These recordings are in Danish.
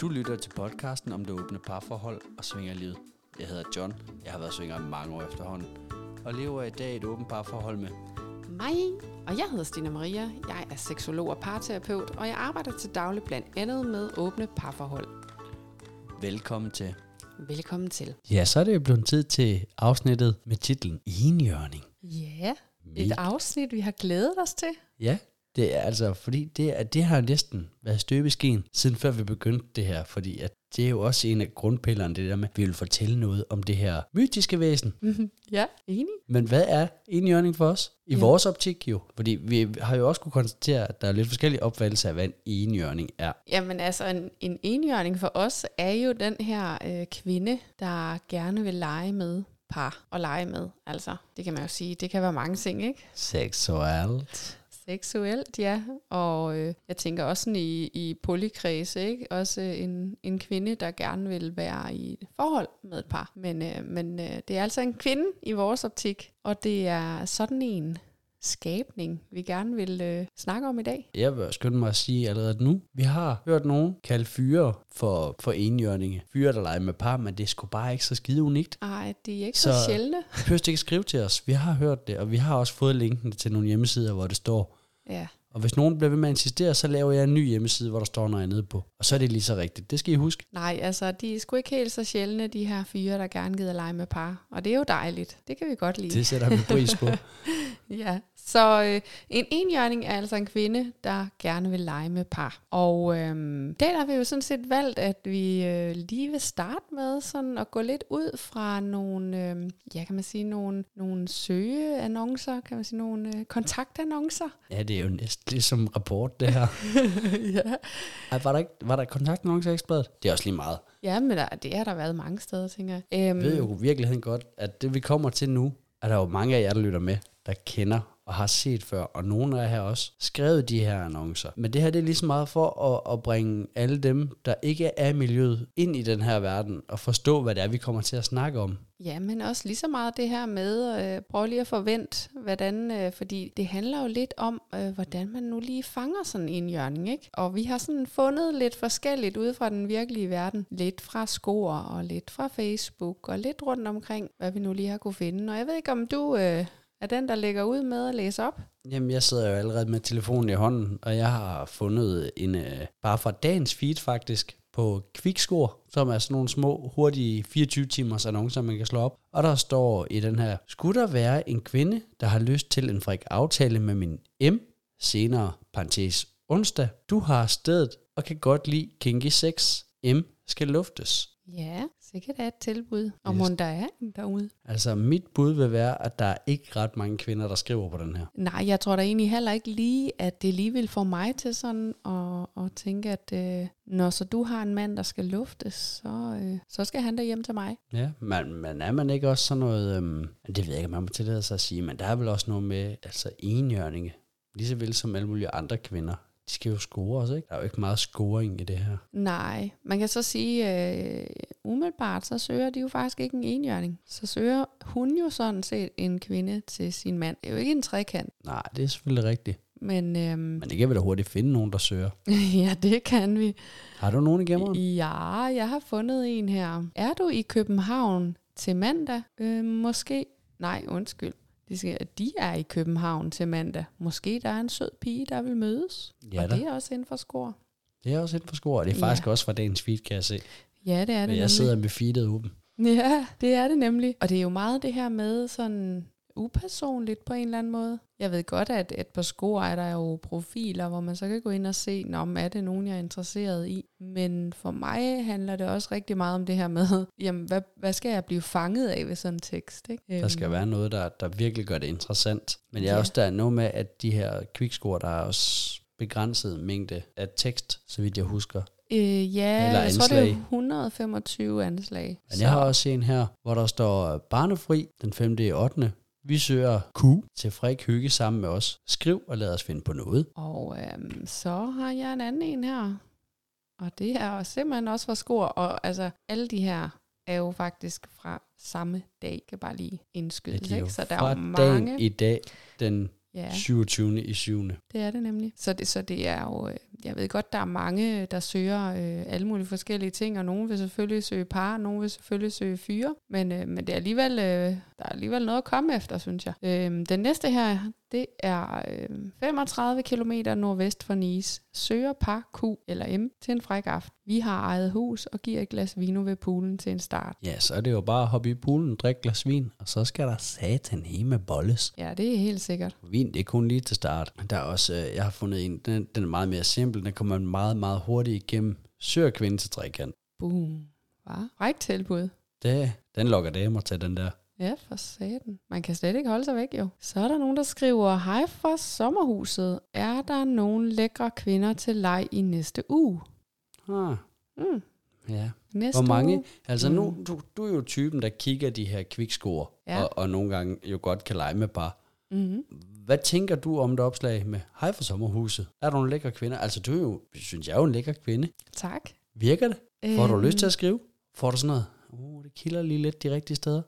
Du lytter til podcasten om det åbne parforhold og svingerlivet. Jeg hedder John. Jeg har været svinger i mange år efterhånden. Og lever i dag et åbent parforhold med mig, og jeg hedder Stina Maria. Jeg er seksolog og parterapeut, og jeg arbejder til daglig blandt andet med åbne parforhold. Velkommen til. Velkommen til. Ja, så er det jo blevet tid til afsnittet med titlen Enhjørning. Ja, et afsnit, vi har glædet os til. Ja, det er altså, fordi det, er, det har næsten været støbeskeen, siden før vi begyndte det her, fordi at det er jo også en af grundpillerne, det der med, at vi vil fortælle noget om det her mytiske væsen. ja, enig. Men hvad er enhjørning for os? I Ja. vores optik jo, fordi vi har jo også kunne konstatere, at der er lidt forskellige opfattelser af, hvad en enhjørning er. Jamen altså, en, en enhjørning for os er jo den her øh, kvinde, der gerne vil lege med par og lege med. Altså, det kan man jo sige, det kan være mange ting, ikke? Seksuelt. Seksuelt, ja. Og øh, jeg tænker også sådan i, i polykredse, ikke? Også en, en kvinde, der gerne vil være i et forhold med et par. Men, øh, men øh, det er altså en kvinde i vores optik, og det er sådan en skabning, vi gerne vil øh, snakke om i dag. Jeg vil skynde mig at sige allerede nu, vi har hørt nogen kalde fyre for, for enhjørninge. Fyre, der leger med par, men det er sgu bare ikke så skide unikt. Ej, de er ikke så, Så- så sjældne. Behøver ikke skrive til os. Vi har hørt det, og vi har også fået linken til nogle hjemmesider, hvor det står. Ja. Og hvis nogen bliver ved med at insistere, så laver jeg en ny hjemmeside, hvor der står noget andet på. Og så er det lige så rigtigt. Det skal I huske. Nej, altså, de er sgu ikke helt så sjældne, de her fyre, der gerne gider lege med par. Og det er jo dejligt. Det kan vi godt lide. Det sætter vi pris på. Ja, så øh, en enhjørning er altså en kvinde, der gerne vil lege med par. Og øhm, der har vi jo sådan set valgt, at vi øh, lige vil starte med sådan at gå lidt ud fra nogle, øh, ja kan man sige, nogle, nogle søgeannoncer, kan man sige, nogle øh, kontaktannoncer. Ja, det er jo næsten ligesom rapport, det her. ja. Ej, var der, ikke, var der kontaktannoncer i Ekstrabladet? Det er også lige meget. ja, men der, det har der været mange steder, tænker jeg. Øhm, Jeg ved jo i virkeligheden godt, at det vi kommer til nu, er der jo mange af jer, der lytter med, der kender og har set før, og nogle af jer har også skrevet de her annoncer. Men det her det er lige så meget for at, at bringe alle dem, der ikke er i miljøet, ind i den her verden, og forstå, hvad det er, vi kommer til at snakke om. Ja, men også lige så meget det her med, øh, prøv lige at forvente, hvordan, øh, fordi det handler jo lidt om, øh, hvordan man nu lige fanger sådan en hjørning, ikke? Og vi har sådan fundet lidt forskelligt ud fra den virkelige verden. Lidt fra Skor, og lidt fra Facebook, og lidt rundt omkring, hvad vi nu lige har kunne finde. Og jeg ved ikke, om du øh, er den, der lægger ud med at læse op? Jamen, jeg sidder jo allerede med telefonen i hånden, og jeg har fundet en, øh, bare fra dagens feed faktisk, på Kvikscore, som er sådan nogle små, hurtige 24-timers annoncer, man kan slå op. Og der står i den her, skulle der være en kvinde, der har lyst til en frik aftale med min M, senere, parentes, onsdag, du har stedet og kan godt lide kinky sex. M skal luftes. Ja, sikkert er et tilbud. Og Yes. må der er en derude? Altså, mit bud vil være, at der er ikke ret mange kvinder, der skriver på den her. Nej, jeg tror da egentlig heller ikke lige, at det lige vil få mig til sådan at, at tænke, at øh, når så du har en mand, der skal luftes, så, øh, så skal han da hjem til mig. Ja, men, men er man ikke også sådan noget, øhm, det ved jeg ikke, om man må tillade sig at sige, men der er vel også noget med, altså enhjørninge, lige så vel som alle mulige andre kvinder, de skal jo score også, ikke? Der er jo ikke meget scoring i det her. Nej, man kan så sige, øh, umiddelbart, så søger de jo faktisk ikke en enhjørning. Så søger hun jo sådan set en kvinde til sin mand. Det er jo ikke en trekant, Nej, det er selvfølgelig rigtigt. men øhm, Men det kan vi da hurtigt finde nogen, der søger. ja, det kan vi. Har du nogen i gemmeren? Ja, jeg har fundet en her. Er du i København til mandag? Øh, måske. Nej, undskyld. De, skal, de er i København til mandag. Måske der er en sød pige, der vil mødes. Ja og det er også inden for skor. Det er også inden for score, og det er Ja. faktisk også fra dagens feed, kan jeg se. Ja, det er det Men jeg nemlig. sidder med feedet åben. Ja, det er det nemlig. Og det er jo meget det her med sådan upersonligt på en eller anden måde. Jeg ved godt, at, at på skor er der jo profiler, hvor man så kan gå ind og se, om er det nogen, jeg er interesseret i. Men for mig handler det også rigtig meget om det her med, jamen, hvad, hvad skal jeg blive fanget af ved sådan en tekst? Ikke? Der skal være noget, der, der virkelig gør det interessant. Men jeg er Ja. også der er noget med, at de her quickscore, der er også begrænset mængde af tekst, så vidt jeg husker. Øh, ja, Eller jeg tror, det er anslag. 125 anslag. Men jeg har også en her, hvor der står barnefri den 5. i 8. Vi søger Q til frik hygge sammen med os. Skriv og lad os finde på noget. Og øhm, så har jeg en anden en her. Og det er simpelthen også fra skor. Og altså, alle de her er jo faktisk fra samme dag. Kan bare lige indskydes, de jo ikke? Så der er jo mange. i dag, den Ja, 27. i 7. det er det nemlig. Så det, så det er jo, øh, jeg ved godt, der er mange, der søger øh, alle mulige forskellige ting, og nogen vil selvfølgelig søge par, og nogen vil selvfølgelig søge fyre, men, øh, men det er alligevel, øh, der er alligevel noget at komme efter, synes jeg. Øh, den næste her, det er øh, 35 km nordvest for Nice. Søger par Q eller M til en fræk aften. Vi har eget hus og giver et glas vino ved poolen til en start. Ja, så er det jo bare at hoppe i poolen, drikke glas vin, og så skal der satan med bolles. Ja, det er helt sikkert. Vin, det er kun lige til start. Der er også, øh, jeg har fundet en, den, den er meget mere simpel, den kommer meget, meget hurtigt igennem. Søger kvinde til trekant. Boom. Hvad? Ræk tilbud. Det, den lokker damer til, den der. Ja, for satan. Man kan slet ikke holde sig væk, jo. Så er der nogen, der skriver, Hej fra sommerhuset. Er der nogle lækre kvinder til leg i næste uge? Ah, Mm. ja. Næste Hvor mange? Uge? Altså Mm. nu, du, du er jo typen, der kigger de her kvikscore, Ja. og, og nogle gange jo godt kan lege med par. Mm-hmm. Hvad tænker du om det opslag med, hej for sommerhuset? Er du nogle lækre kvinder? Altså du er jo, synes jeg er jo en lækker kvinde. Tak. Virker det? Får du Øhm, lyst til at skrive? Får du sådan noget? Uh, det kilder lige lidt de rigtige steder.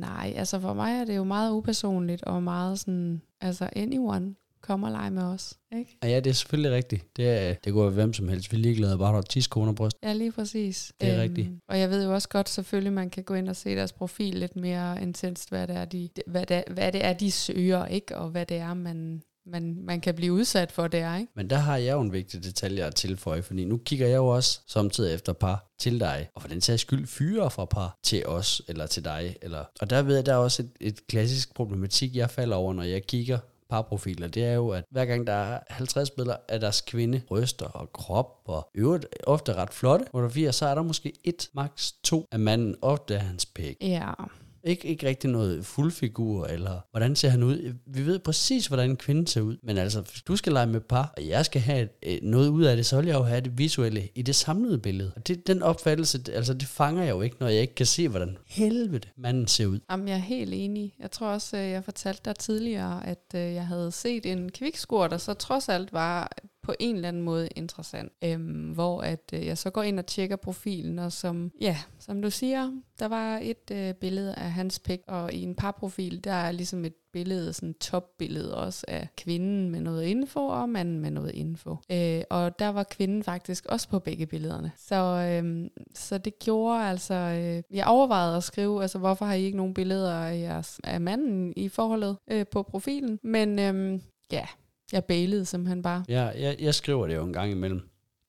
Nej, altså for mig er det jo meget upersonligt, og meget sådan, altså anyone, kom og lege med os, ikke? Og ja, det er selvfølgelig rigtigt. Det, er, det går hvem som helst. Vi er ligeglade, bare du har 10 skoner bryst. Ja, lige præcis. Det er rigtigt. Og jeg ved jo også godt, selvfølgelig, man kan gå ind og se deres profil lidt mere intenst, hvad det er, de, hvad det, hvad det er, de søger, ikke? Og hvad det er, man, man, man kan blive udsat for, det er, ikke? Men der har jeg jo en vigtig detalje at tilføje, fordi nu kigger jeg jo også samtidig efter par til dig, og for den sags skyld fyre fra par til os, eller til dig. Eller, og der ved jeg, der er også et, et klassisk problematik, jeg falder over, når jeg kigger parprofiler, det er jo, at hver gang der er 50 billeder af deres kvinde, bryster og krop, og øvrigt ofte ret flotte fotografier, så er der måske et, maks to af manden, ofte er hans pæk. Ja, ikke, ikke rigtig noget fuldfigur, eller hvordan ser han ud. Vi ved præcis, hvordan en kvinde ser ud. Men altså, hvis du skal lege med par, og jeg skal have øh, noget ud af det, så vil jeg jo have det visuelle i det samlede billede. Og det, den opfattelse, altså det fanger jeg jo ikke, når jeg ikke kan se, hvordan helvede manden ser ud. Jamen, jeg er helt enig. Jeg tror også, øh, jeg fortalte dig tidligere, at øh, jeg havde set en kvikskur, der så trods alt var på en eller anden måde interessant. Øhm, hvor at øh, jeg så går ind og tjekker profilen, og som, ja, som du siger, der var et øh, billede af hans pik, og i en parprofil, der er ligesom et billede, sådan et topbillede også af kvinden med noget info, og manden med noget info. Øh, og der var kvinden faktisk også på begge billederne. Så, øh, så det gjorde altså, øh, jeg overvejede at skrive, altså hvorfor har I ikke nogen billeder af, jeres, af manden i forholdet øh, på profilen? Men øh, ja, jeg bailede simpelthen bare. Ja, jeg, jeg skriver det jo en gang imellem,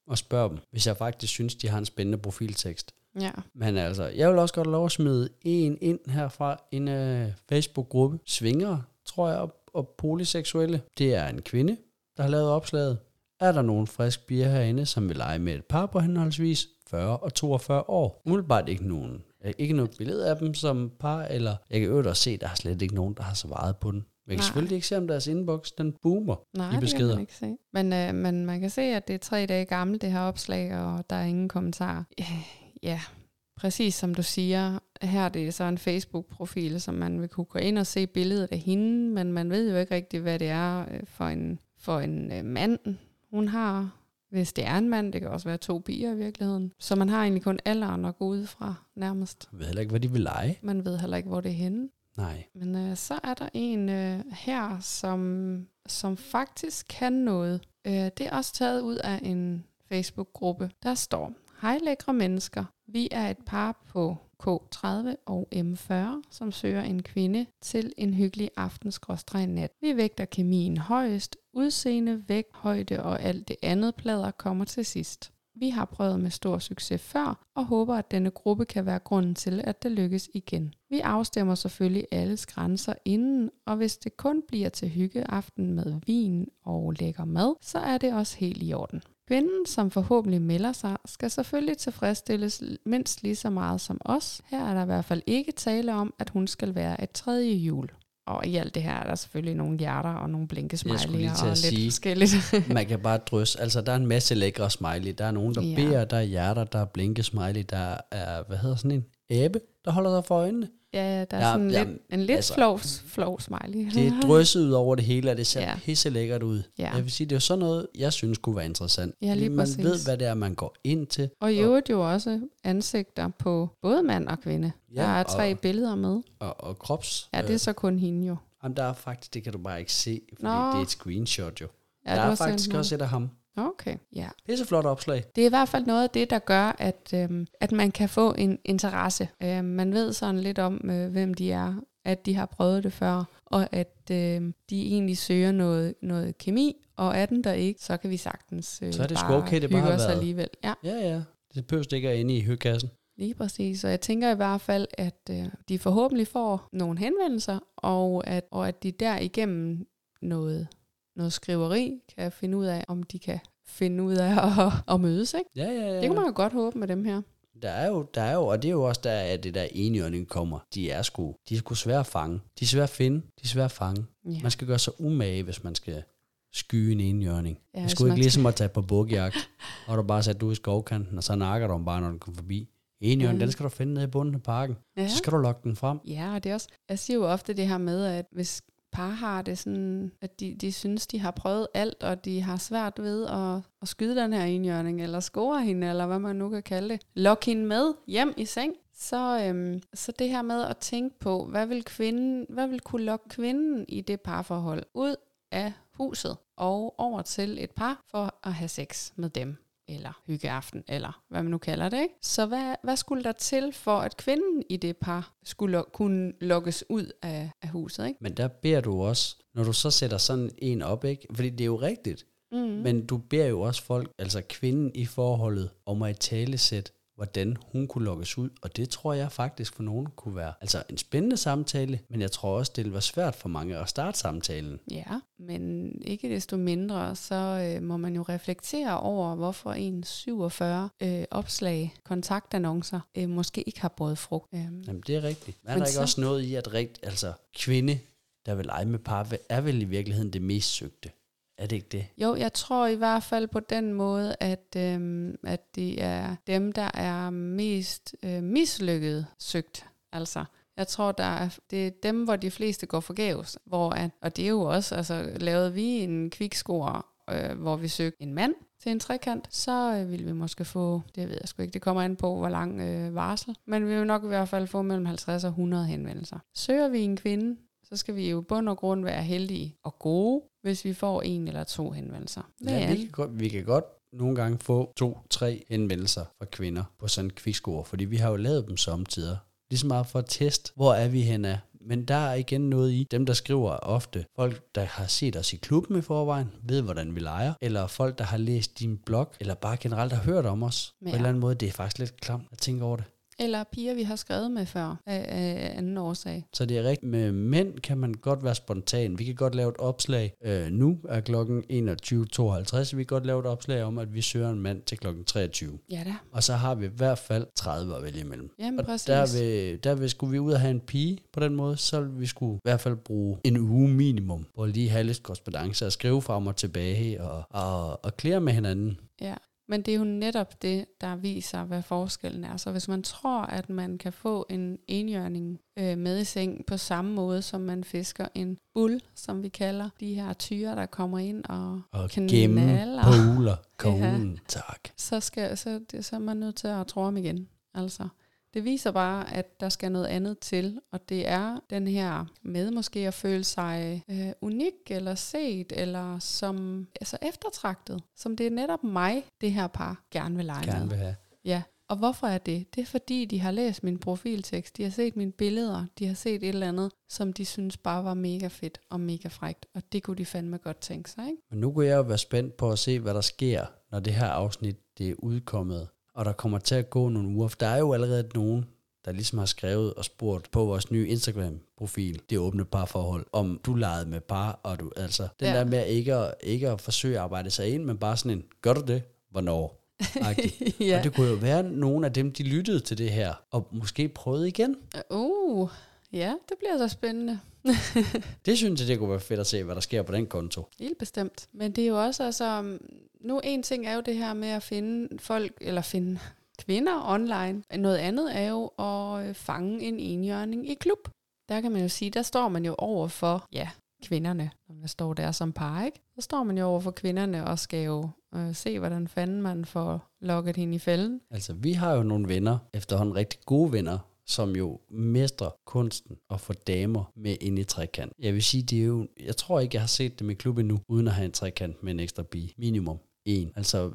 og spørger dem, hvis jeg faktisk synes, de har en spændende profiltekst. Ja, Men altså, jeg vil også godt lov at smide en ind herfra en uh, Facebook-gruppe. Svinger, tror jeg, og, og polyseksuelle. Det er en kvinde, der har lavet opslaget. Er der nogen frisk bier herinde, som vil lege med et par på henholdsvis 40 og 42 år? Umiddelbart ikke nogen. øh, Ikke noget billede af dem som par, eller jeg kan øvrigt også se, at der er slet ikke nogen, der har svaret på den. Jeg kan Nej. selvfølgelig ikke se, om deres inbox, den boomer nej, i det kan beskeder. man ikke se. Men, øh, men man kan se, at det er tre dage gammelt, det her opslag, og der er ingen kommentarer. Ja, præcis som du siger. Her er det så en Facebook-profil, som man vil kunne gå ind og se billedet af hende, men man ved jo ikke rigtig, hvad det er øh, for en, for en øh, mand, hun har. Hvis det er en mand, det kan også være to piger i virkeligheden. Så man har egentlig kun alderen at gå ud fra, nærmest. Jeg ved heller ikke, hvad de vil lege. Man ved heller ikke, hvor det er henne. Nej. Men øh, så er der en øh, her, som, som faktisk kan noget. Øh, det er også taget ud af en Facebook-gruppe. Der står, Hej lækre mennesker. Vi er et par på K30 og M40, som søger en kvinde til en hyggelig aftenskråstreg-nat. Vi vægter kemien højest. Udseende, vægt, højde og alt det andet plader kommer til sidst. Vi har prøvet med stor succes før, og håber, at denne gruppe kan være grunden til, at det lykkes igen. Vi afstemmer selvfølgelig alles grænser inden, og hvis det kun bliver til hyggeaften med vin og lækker mad, så er det også helt i orden. Kvinden, som forhåbentlig melder sig, skal selvfølgelig tilfredsstilles mindst lige så meget som os. Her er der i hvert fald ikke tale om, at hun skal være et tredje jul. Og i alt det her er der selvfølgelig nogle hjerter og nogle til og lidt sige. forskelligt. Man kan bare drysse. Altså, der er en masse lækre smiley. Der er nogen, der Ja. beder, der er hjerter, der er blinke smiley, der er, hvad hedder sådan en? Æbe, der holder sig for øjnene. Ja, der er Ja, sådan ja, lidt, en lidt altså- flov, flov smiley. Det er drysset ud over det hele, og det ser Ja. pisse lækkert ud. Ja. Jeg vil sige, det er jo sådan noget, jeg synes kunne være interessant. Ja, lige man præcis. ved, hvad det er, man går ind til. Og i øvrigt jo også ansigter på både mand og kvinde. Ja, der er tre og- billeder med. Og, og krops. Ja, det er så kun hende jo. Jamen, der er faktisk, det kan du bare ikke se, fordi Nå. det er et screenshot jo. Ja, der er faktisk også et af ham. Okay, ja. Pisseflot opslag. Det er i hvert fald noget af det, der gør, at, øhm, at man kan få en interesse. Øhm, man ved sådan lidt om, øh, hvem de er, at de har prøvet det før, og at øh, de egentlig søger noget, noget kemi, og er den der ikke, så kan vi sagtens øh, Så er det sgu okay, det bare hygge os alligevel. Ja, Ja, ja. Det behøver ikke at inde i høkassen. lige præcis. Så jeg tænker i hvert fald, at øh, de forhåbentlig får nogle henvendelser, og at, og at de derigennem noget, noget skriveri kan finde ud af, om de kan finde ud af at, at mødes. Ikke? Ja, ja, ja. Det kunne man jo godt håbe med dem her. Der er jo, der er jo, og det er jo også der, at det der enhjørning kommer. De er sgu, de er sgu svære at fange. De er svære at finde, de er svære at fange. Ja. Man skal gøre sig umage, hvis man skal skyde en enhjørning. Ja, det skulle ikke ligesom at tage på bukkejagt, og du bare sat du i skovkanten, og så nakker du dem bare, når den kommer forbi. Enhjørning, Mm. den skal du finde nede i bunden af parken. Ja. Så skal du lokke den frem. Ja, og det er også, jeg siger jo ofte det her med, at hvis par har det sådan, at de, de synes, de har prøvet alt, og de har svært ved at, at skyde den her indjørning, eller score hende, eller hvad man nu kan kalde det. Lok hende med hjem i seng. Så, øhm, så det her med at tænke på, hvad vil, kvinden, hvad vil kunne lokke kvinden i det parforhold ud af huset og over til et par for at have sex med dem eller hyggeaften, eller hvad man nu kalder det. Ikke? Så hvad, hvad skulle der til for, at kvinden i det par skulle lo- kunne lokkes ud af, af huset? Ikke? Men der beder du også, når du så sætter sådan en op, ikke? fordi det er jo rigtigt, Mm. men du beder jo også folk, altså kvinden i forholdet, om at talesætte, hvordan hun kunne lokkes ud, og det tror jeg faktisk for nogen kunne være altså en spændende samtale, men jeg tror også, det vil være svært for mange at starte samtalen. Ja, men ikke desto mindre, så øh, må man jo reflektere over, hvorfor en 47 øh, opslag, kontaktannoncer, øh, måske ikke har båret frugt. Øh, Jamen, det er rigtigt. Er Men der ikke så- også noget i, at rigt, altså kvinde, der vil lege med par, er vel i virkeligheden det mest søgte? Er det ikke det? Jo, jeg tror i hvert fald på den måde, at, øhm, at det er dem, der er mest øh, mislykket søgt. Altså, jeg tror, der er, det er dem, hvor de fleste går forgæves. Hvor at, og det er jo også, altså lavede vi en kvikscore, øh, hvor vi søgte en mand til en trekant, så øh, ville vi måske få, det ved jeg sgu ikke, det kommer an på, hvor lang øh, varsel, men vi vil nok i hvert fald få mellem 50 og 100 henvendelser. Søger vi en kvinde, så skal vi jo bund og grund være heldige og gode, hvis vi får en eller to henvendelser. Hvad Ja, vi, kan godt, vi kan godt nogle gange få to-tre henvendelser fra kvinder på sådan en kvikscore, fordi vi har jo lavet dem samtidig. Ligesom meget for at teste, hvor er vi henne Men der er igen noget i, dem der skriver er ofte folk, der har set os i klubben i forvejen, ved hvordan vi leger, eller folk, der har læst din blog, eller bare generelt har hørt om os. Ja. På en eller anden måde, det er faktisk lidt klamt at tænke over det. Eller piger, vi har skrevet med før, af, af anden årsag. Så det er rigtigt. Med mænd kan man godt være spontan. Vi kan godt lave et opslag. Øh, nu er klokken 21.52. Vi kan godt lave et opslag om, at vi søger en mand til klokken 23. Ja da. Og så har vi i hvert fald 30 at vælge imellem. Jamen Og præcis. der vil, der vil skulle vi ud og have en pige på den måde, så vi skulle i hvert fald bruge en uge minimum, på at lige have lidt korrespondence og skrive frem og tilbage og, og, og klære med hinanden. Ja, men det er jo netop det, der viser, hvad forskellen er. Så hvis man tror, at man kan få en enhjørning øh, med i seng på samme måde, som man fisker en bull, som vi kalder de her tyre, der kommer ind og, Og Knaller. gemme poler konen. Tak. så, skal, så, det, så er man nødt til at tro om igen. Altså, det viser bare, at der skal noget andet til, og det er den her med måske at føle sig øh, unik eller set, eller som altså eftertragtet, som det er netop mig, det her par gerne vil lege Gerne med. vil have. Ja, og hvorfor er det? Det er fordi, de har læst min profiltekst, de har set mine billeder, de har set et eller andet, som de synes bare var mega fedt og mega frægt, og det kunne de fandme godt tænke sig, ikke? Men nu kunne jeg jo være spændt på at se, hvad der sker, når det her afsnit det er udkommet. Og der kommer til at gå nogle uger. For der er jo allerede nogen, der ligesom har skrevet og spurgt på vores nye Instagram-profil, det åbne parforhold, om du legede med par, og du, altså, den Ja. der med ikke at, ikke at forsøge at arbejde sig ind, men bare sådan en, gør du det? Hvornår? Ja. Og det kunne jo være nogle af dem, de lyttede til det her, og måske prøvede igen. Uh, ja, det bliver så spændende. Det synes jeg, det kunne være fedt at se, hvad der sker på den konto. Helt bestemt. Men det er jo også, altså, nu en ting er jo det her med at finde folk, eller finde kvinder online. Noget andet er jo at øh, fange en enhjørning i klub. Der kan man jo sige, der står man jo over for, ja, kvinderne, når man står der som par, ikke? Så står man jo over for kvinderne og skal jo øh, se, hvordan fanden man får lukket hende i fælden. Altså, vi har jo nogle venner, efterhånden rigtig gode venner, som jo mestrer kunsten at få damer med ind i trekant. Jeg vil sige, det er jo, jeg tror ikke, jeg har set dem i klub nu, uden at have en trekant med en ekstra bi. Minimum en. Altså,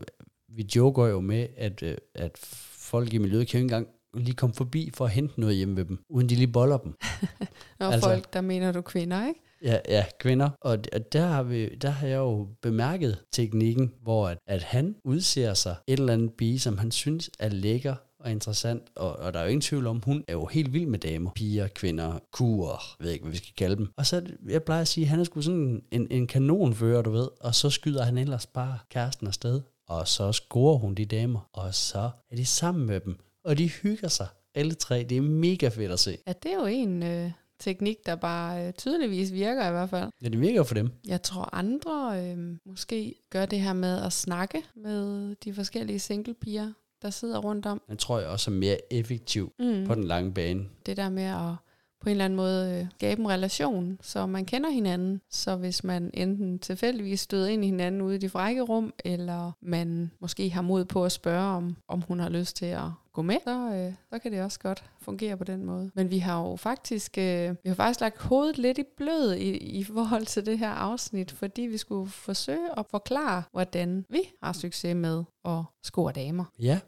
vi joker jo med, at, øh, at folk i miljøet kan jo ikke engang lige komme forbi for at hente noget hjemme ved dem, uden de lige boller dem. Og Altså- folk, der mener du kvinder, ikke? Ja, ja, kvinder. Og, der, har vi, der har jeg jo bemærket teknikken, hvor at, at han udser sig et eller andet bi, som han synes er lækker og interessant. Og, og der er jo ingen tvivl om, hun er jo helt vild med damer. Piger, kvinder, kurer, jeg ved ikke, hvad vi skal kalde dem. Og så, jeg plejer at sige, han er sgu sådan en, en kanonfører, du ved. Og så skyder han ellers bare kæresten afsted. Og så scorer hun de damer. Og så er de sammen med dem. Og de hygger sig. Alle tre. Det er mega fedt at se. Ja, det er jo en øh, teknik, der bare øh, tydeligvis virker i hvert fald. Ja, det virker for dem. Jeg tror andre øh, måske gør det her med at snakke med de forskellige singlepiger, der sidder rundt om. Den tror jeg også er mere effektiv Mm. på den lange bane. Det der med at på en eller anden måde øh, skabe en relation, så man kender hinanden. Så hvis man enten tilfældigvis støder ind i hinanden ude i de frække rum, eller man måske har mod på at spørge, om, om hun har lyst til at gå med, så, øh, så kan det også godt fungere på den måde. Men vi har jo faktisk, øh, vi har faktisk lagt hovedet lidt i blød i, i forhold til det her afsnit, fordi vi skulle forsøge at forklare, hvordan vi har succes med at score damer. Ja.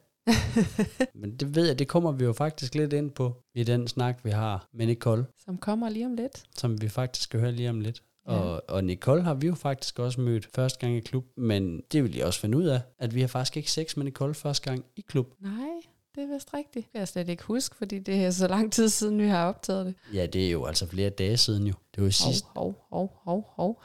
Men det ved jeg, det kommer vi jo faktisk lidt ind på i den snak, vi har med Nicole, Som kommer lige om lidt. som vi faktisk skal høre lige om lidt. Ja. Og, og Nicole har vi jo faktisk også mødt første gang i klub, men det vil jeg også finde ud af, at vi har faktisk ikke sex med Nicole første gang i klub. Nej, det er vist rigtigt. Det kan jeg slet ikke huske, fordi det er så lang tid siden, vi har optaget det. Ja, det er jo altså flere dage siden jo. Det var jo sidst. Hov, hov, hov, hov.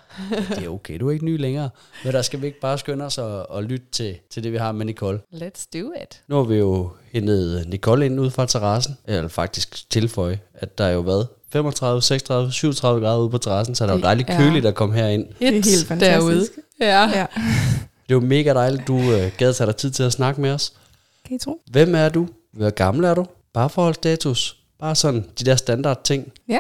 Det er okay, du er ikke ny længere. Men der skal vi ikke bare skynde os at, at lytte til, til det, vi har med Nicole. Let's do it. Nu har vi jo hentet Nicole ind ud fra terrassen. Eller faktisk tilføje, at der er jo været 35, 36, 37 grader ude på terrassen, så det er jo dejligt køligt at komme herind. Det er helt fantastisk. Derude. Ja. Ja. Det er jo mega dejligt, du øh, gad tage dig tid til at snakke med os. Kan I tro? Hvem er du? Hvor gammel er du? Bare forholdsstatus. Bare sådan de der standard ting. Ja.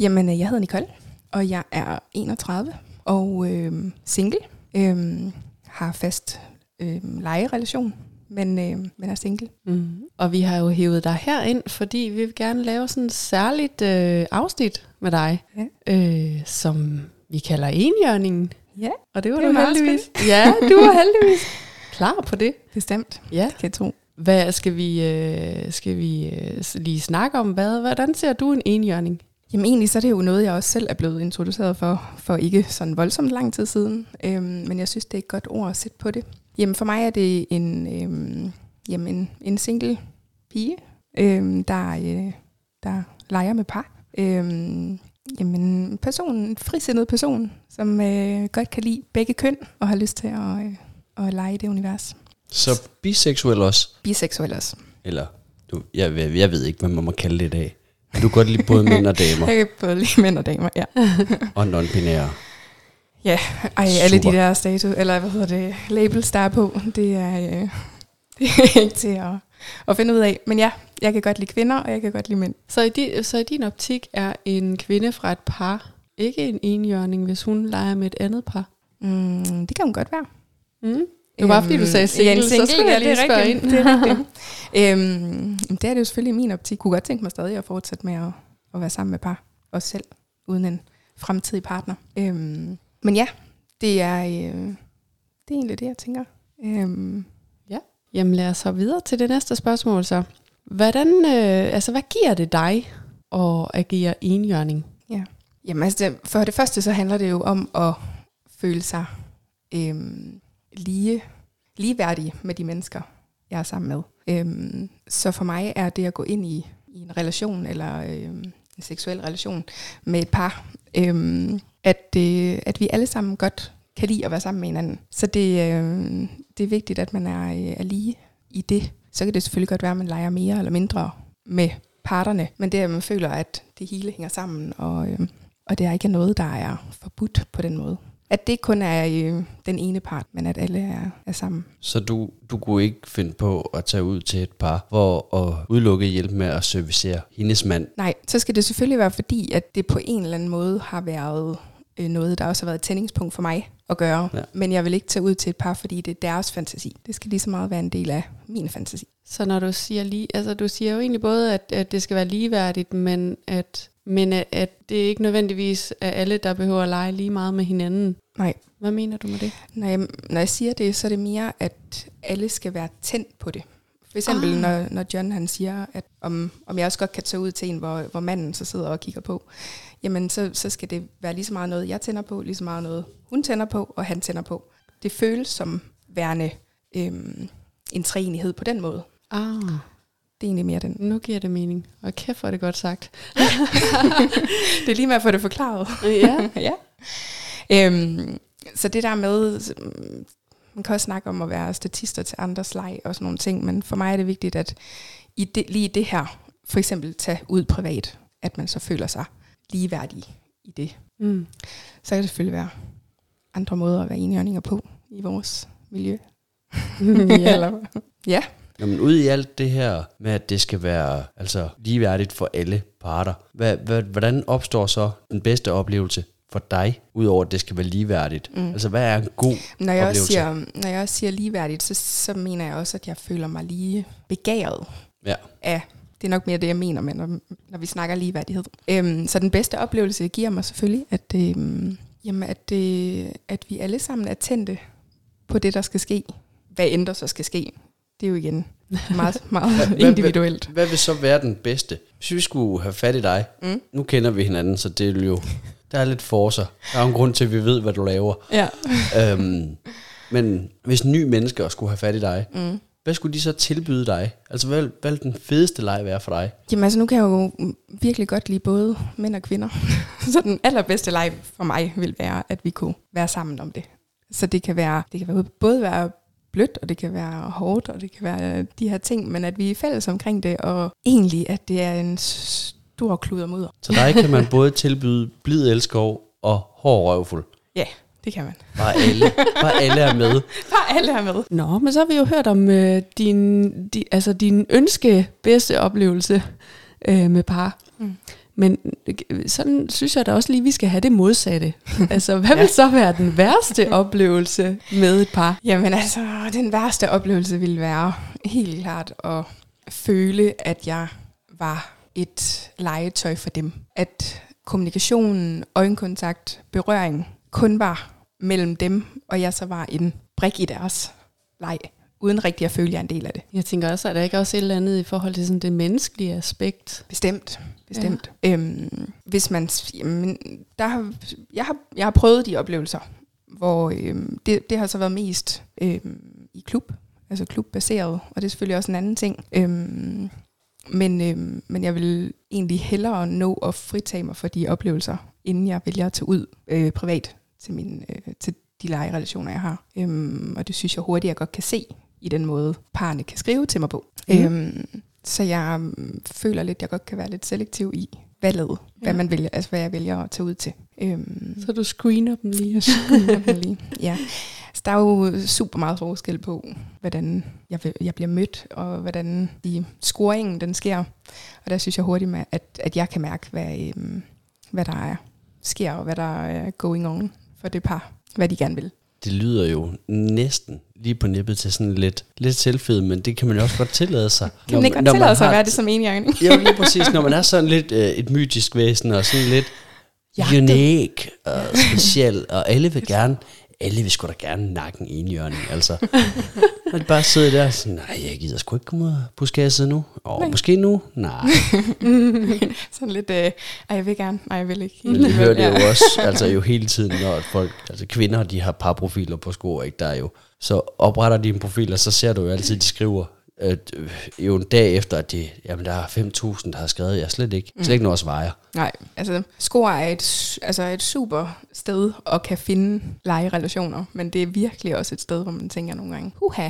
Jamen, øh, jeg hedder Nicole, og jeg er 31 og øh, single. Øh, har fast øh, lejerelation, men, øh, men er single. Mm. Og vi har jo hævet dig herind, fordi vi vil gerne lave sådan et særligt øh, afsnit med dig, Ja. øh, som vi kalder enhjørningen. Ja, Og det var Det er du heldigvis. Ja, du var heldigvis klar på det. bestemt. Ja. Kan I tro? Hvad skal vi, øh, skal vi øh, lige snakke om? Hvad, hvordan ser du en enhjørning? Jamen egentlig så er det jo noget, jeg også selv er blevet introduceret for, for ikke sådan voldsomt lang tid siden. Øhm, men jeg synes, det er et godt ord at sætte på det. Jamen for mig er det en, øhm, jamen, en, en single pige, øhm, der, øh, der leger med par. Øhm, jamen en person, en frisindet person, som øh, godt kan lide begge køn og har lyst til at, øh, at lege i det univers. Så biseksuel også. Biseksuel også. Eller, du, jeg, jeg, jeg ved ikke, hvad man må kalde det i dag. Men du kan godt lide både mænd og damer. Jeg kan både lide mænd og damer, ja. Og non-binære. Ja, ej, alle Super. de der status, eller hvad hedder det, labels, der er på, det er, øh, det er ikke til at, at finde ud af. Men ja, jeg kan godt lide kvinder, og jeg kan godt lide mænd. Så i, din, så i din optik er en kvinde fra et par ikke en enhjørning, hvis hun leger med et andet par? Mm, det kan hun godt være. Mm. Det var bare fordi, du sagde single, en så skulle jeg lige det er spørge rigtigt, ind. Det er rigtigt. øhm, det er det jo selvfølgelig i min optik. Jeg kunne godt tænke mig stadig at fortsætte med at, at være sammen med par. Også selv, uden en fremtidig partner. Øhm, men ja, det er, øh, det er egentlig det, jeg tænker. Øhm, Jamen lad os hoppe videre til det næste spørgsmål så. Hvordan, øh, altså, hvad giver det dig at agere enhjørning? Jamen altså, det, for det første så handler det jo om at føle sig øhm, lige, ligeværdig med de mennesker, jeg er sammen med. Øhm, så for mig er det at gå ind i, i en relation, eller øhm, en seksuel relation med et par, øhm, at, det, at vi alle sammen godt kan lide at være sammen med hinanden. Så det, øh, det er vigtigt, at man er, øh, er lige i det. Så kan det selvfølgelig godt være, at man leger mere eller mindre med parterne, men det er, at man føler, at det hele hænger sammen, og, øh, og det er ikke noget, der er forbudt på den måde. At det kun er øh, den ene part, men at alle er, er sammen. Så du, du kunne ikke finde på at tage ud til et par, hvor at udelukke hjælp med at servicere hendes mand. Nej, så skal det selvfølgelig være fordi, at det på en eller anden måde har været øh, noget, der også har været et tændingspunkt for mig at gøre. Ja. Men jeg vil ikke tage ud til et par, fordi det er deres fantasi. Det skal lige så meget være en del af min fantasi. Så når du siger lige, altså du siger jo egentlig både, at, at det skal være ligeværdigt, men at, men at, at det ikke nødvendigvis er alle, der behøver at lege lige meget med hinanden. Nej, Hvad mener du med det? Når jeg, når jeg siger det, så er det mere, at alle skal være tændt på det. For eksempel, Ah. når, når John han siger, at om, om jeg også godt kan tage ud til en, hvor, hvor manden så sidder og kigger på, jamen så, så skal det være lige så meget noget, jeg tænder på, lige så meget noget, hun tænder på, og han tænder på. Det føles som værende øhm, en træenighed på den måde. Ah, Det er egentlig mere den. nu giver det mening. Og kæft, hvor er det godt sagt. Det er lige med at få det forklaret. ja. ja. Øhm, så det der med, man kan også snakke om at være statister til andres leg og sådan nogle ting, men for mig er det vigtigt, at i det, lige det her, for eksempel tage ud privat, at man så føler sig ligeværdig i det. Mm. Så kan det selvfølgelig være andre måder at være enhjørninger på i vores miljø. ja. Eller, ja. Jamen ud i alt det her med, at det skal være altså, ligeværdigt for alle parter, hvad, hvad, hvordan opstår så den bedste oplevelse for dig, udover at det skal være ligeværdigt? Mm. Altså hvad er en god Når jeg, oplevelse? siger, når jeg også siger ligeværdigt, så, så mener jeg også, at jeg føler mig lige begæret Ja. af, det er nok mere det, jeg mener, med, når, når vi snakker ligeværdighed. Øhm, så den bedste oplevelse det giver mig selvfølgelig, at, øhm, jamen, at, øh, at vi alle sammen er tændte på det, der skal ske. Hvad end der så skal ske. Det er jo igen meget, meget Hvad- individuelt. Hvad, hvad vil så være den bedste? Hvis vi skulle have fat i dig, mm. nu kender vi hinanden, så det er jo, der er lidt forser. Der er jo en grund til, at vi ved, hvad du laver. Ja. øhm, men hvis nye mennesker skulle have fat i dig, mm. hvad skulle de så tilbyde dig? Altså hvad, hvad vil den fedeste leg være for dig? Jamen altså, nu kan jeg jo virkelig godt lide både mænd og kvinder. så den allerbedste leg for mig vil være, at vi kunne være sammen om det. Så det kan være, det kan være både være blødt, og det kan være hårdt, og det kan være de her ting, men at vi er fælles omkring det, og egentlig, at det er en stor kludermudder. Så dig kan man både tilbyde blid elskov og hård røvfuld. Ja, det kan man. Bare alle, bare alle er med. Bare alle er med. Nå, men så har vi jo hørt om øh, din, di, altså din ønske bedste oplevelse øh, med par. Mm. Men øh, sådan synes jeg da også lige, vi skal have det modsatte. altså, hvad vil så være den værste oplevelse med et par? Jamen altså, den værste oplevelse ville være helt klart at føle, at jeg var et legetøj for dem. At kommunikationen, øjenkontakt, berøring kun var mellem dem, og jeg så var en brik i deres leg, uden rigtig at føle, at jeg er en del af det. Jeg tænker også, at der ikke også et eller andet i forhold til sådan det menneskelige aspekt. Bestemt. Bestemt. Ja. Øhm, hvis man, jamen, der har, jeg, har, jeg har prøvet de oplevelser, hvor øhm, det, det har så været mest øhm, i klub, altså klubbaseret, og det er selvfølgelig også en anden ting. Øhm, men, øhm, men jeg vil egentlig hellere nå at fritage mig for de oplevelser, inden jeg vælger at tage ud øh, privat til, min, øh, til de legerelationer, jeg har. Øhm, og det synes jeg hurtigt, jeg godt kan se i den måde, parerne kan skrive til mig på. Mm. Øhm, så jeg um, føler lidt, jeg godt kan være lidt selektiv i valget, hvad Ja. man vælger, altså hvad jeg vælger at tage ud til. Øhm, Så du screener dem lige. lige. ja. Så der er jo super meget forskel på, hvordan jeg, jeg bliver mødt, og hvordan de, scoringen den sker. Og der synes jeg hurtigt, med, at, at jeg kan mærke, hvad, øhm, hvad der er, sker, og hvad der er going on for det par, hvad de gerne vil. Det lyder jo næsten lige på nippet til sådan lidt, lidt selvfed, men det kan man jo også godt tillade sig. Kan man ikke godt tillade sig at være det som enhjørning? Jo, lige præcis. Når man er sådan lidt øh, et mytisk væsen, og sådan lidt Jagtet. unik og speciel, og alle vil gerne, alle vil sgu da gerne nakken i en hjørne, altså. Og de bare sidder der og sådan, nej, jeg gider sgu ikke komme ud på skasset nu. Og måske nu? Nej. Sådan lidt, øh, ej, jeg vil gerne, nej, jeg vil ikke. Men det hører det jo også, altså jo hele tiden, når folk, altså kvinder, de har par profiler på sko, ikke? Der er jo, så opretter de en profil, og så ser du jo altid, de skriver, øh, jo en dag efter, at de, jamen der er 5.000, der har skrevet, jeg slet ikke, slet ikke noget at svare. Nej, altså Skor er et, altså et super sted at kan finde legerelationer, men det er virkelig også et sted, hvor man tænker nogle gange, uha,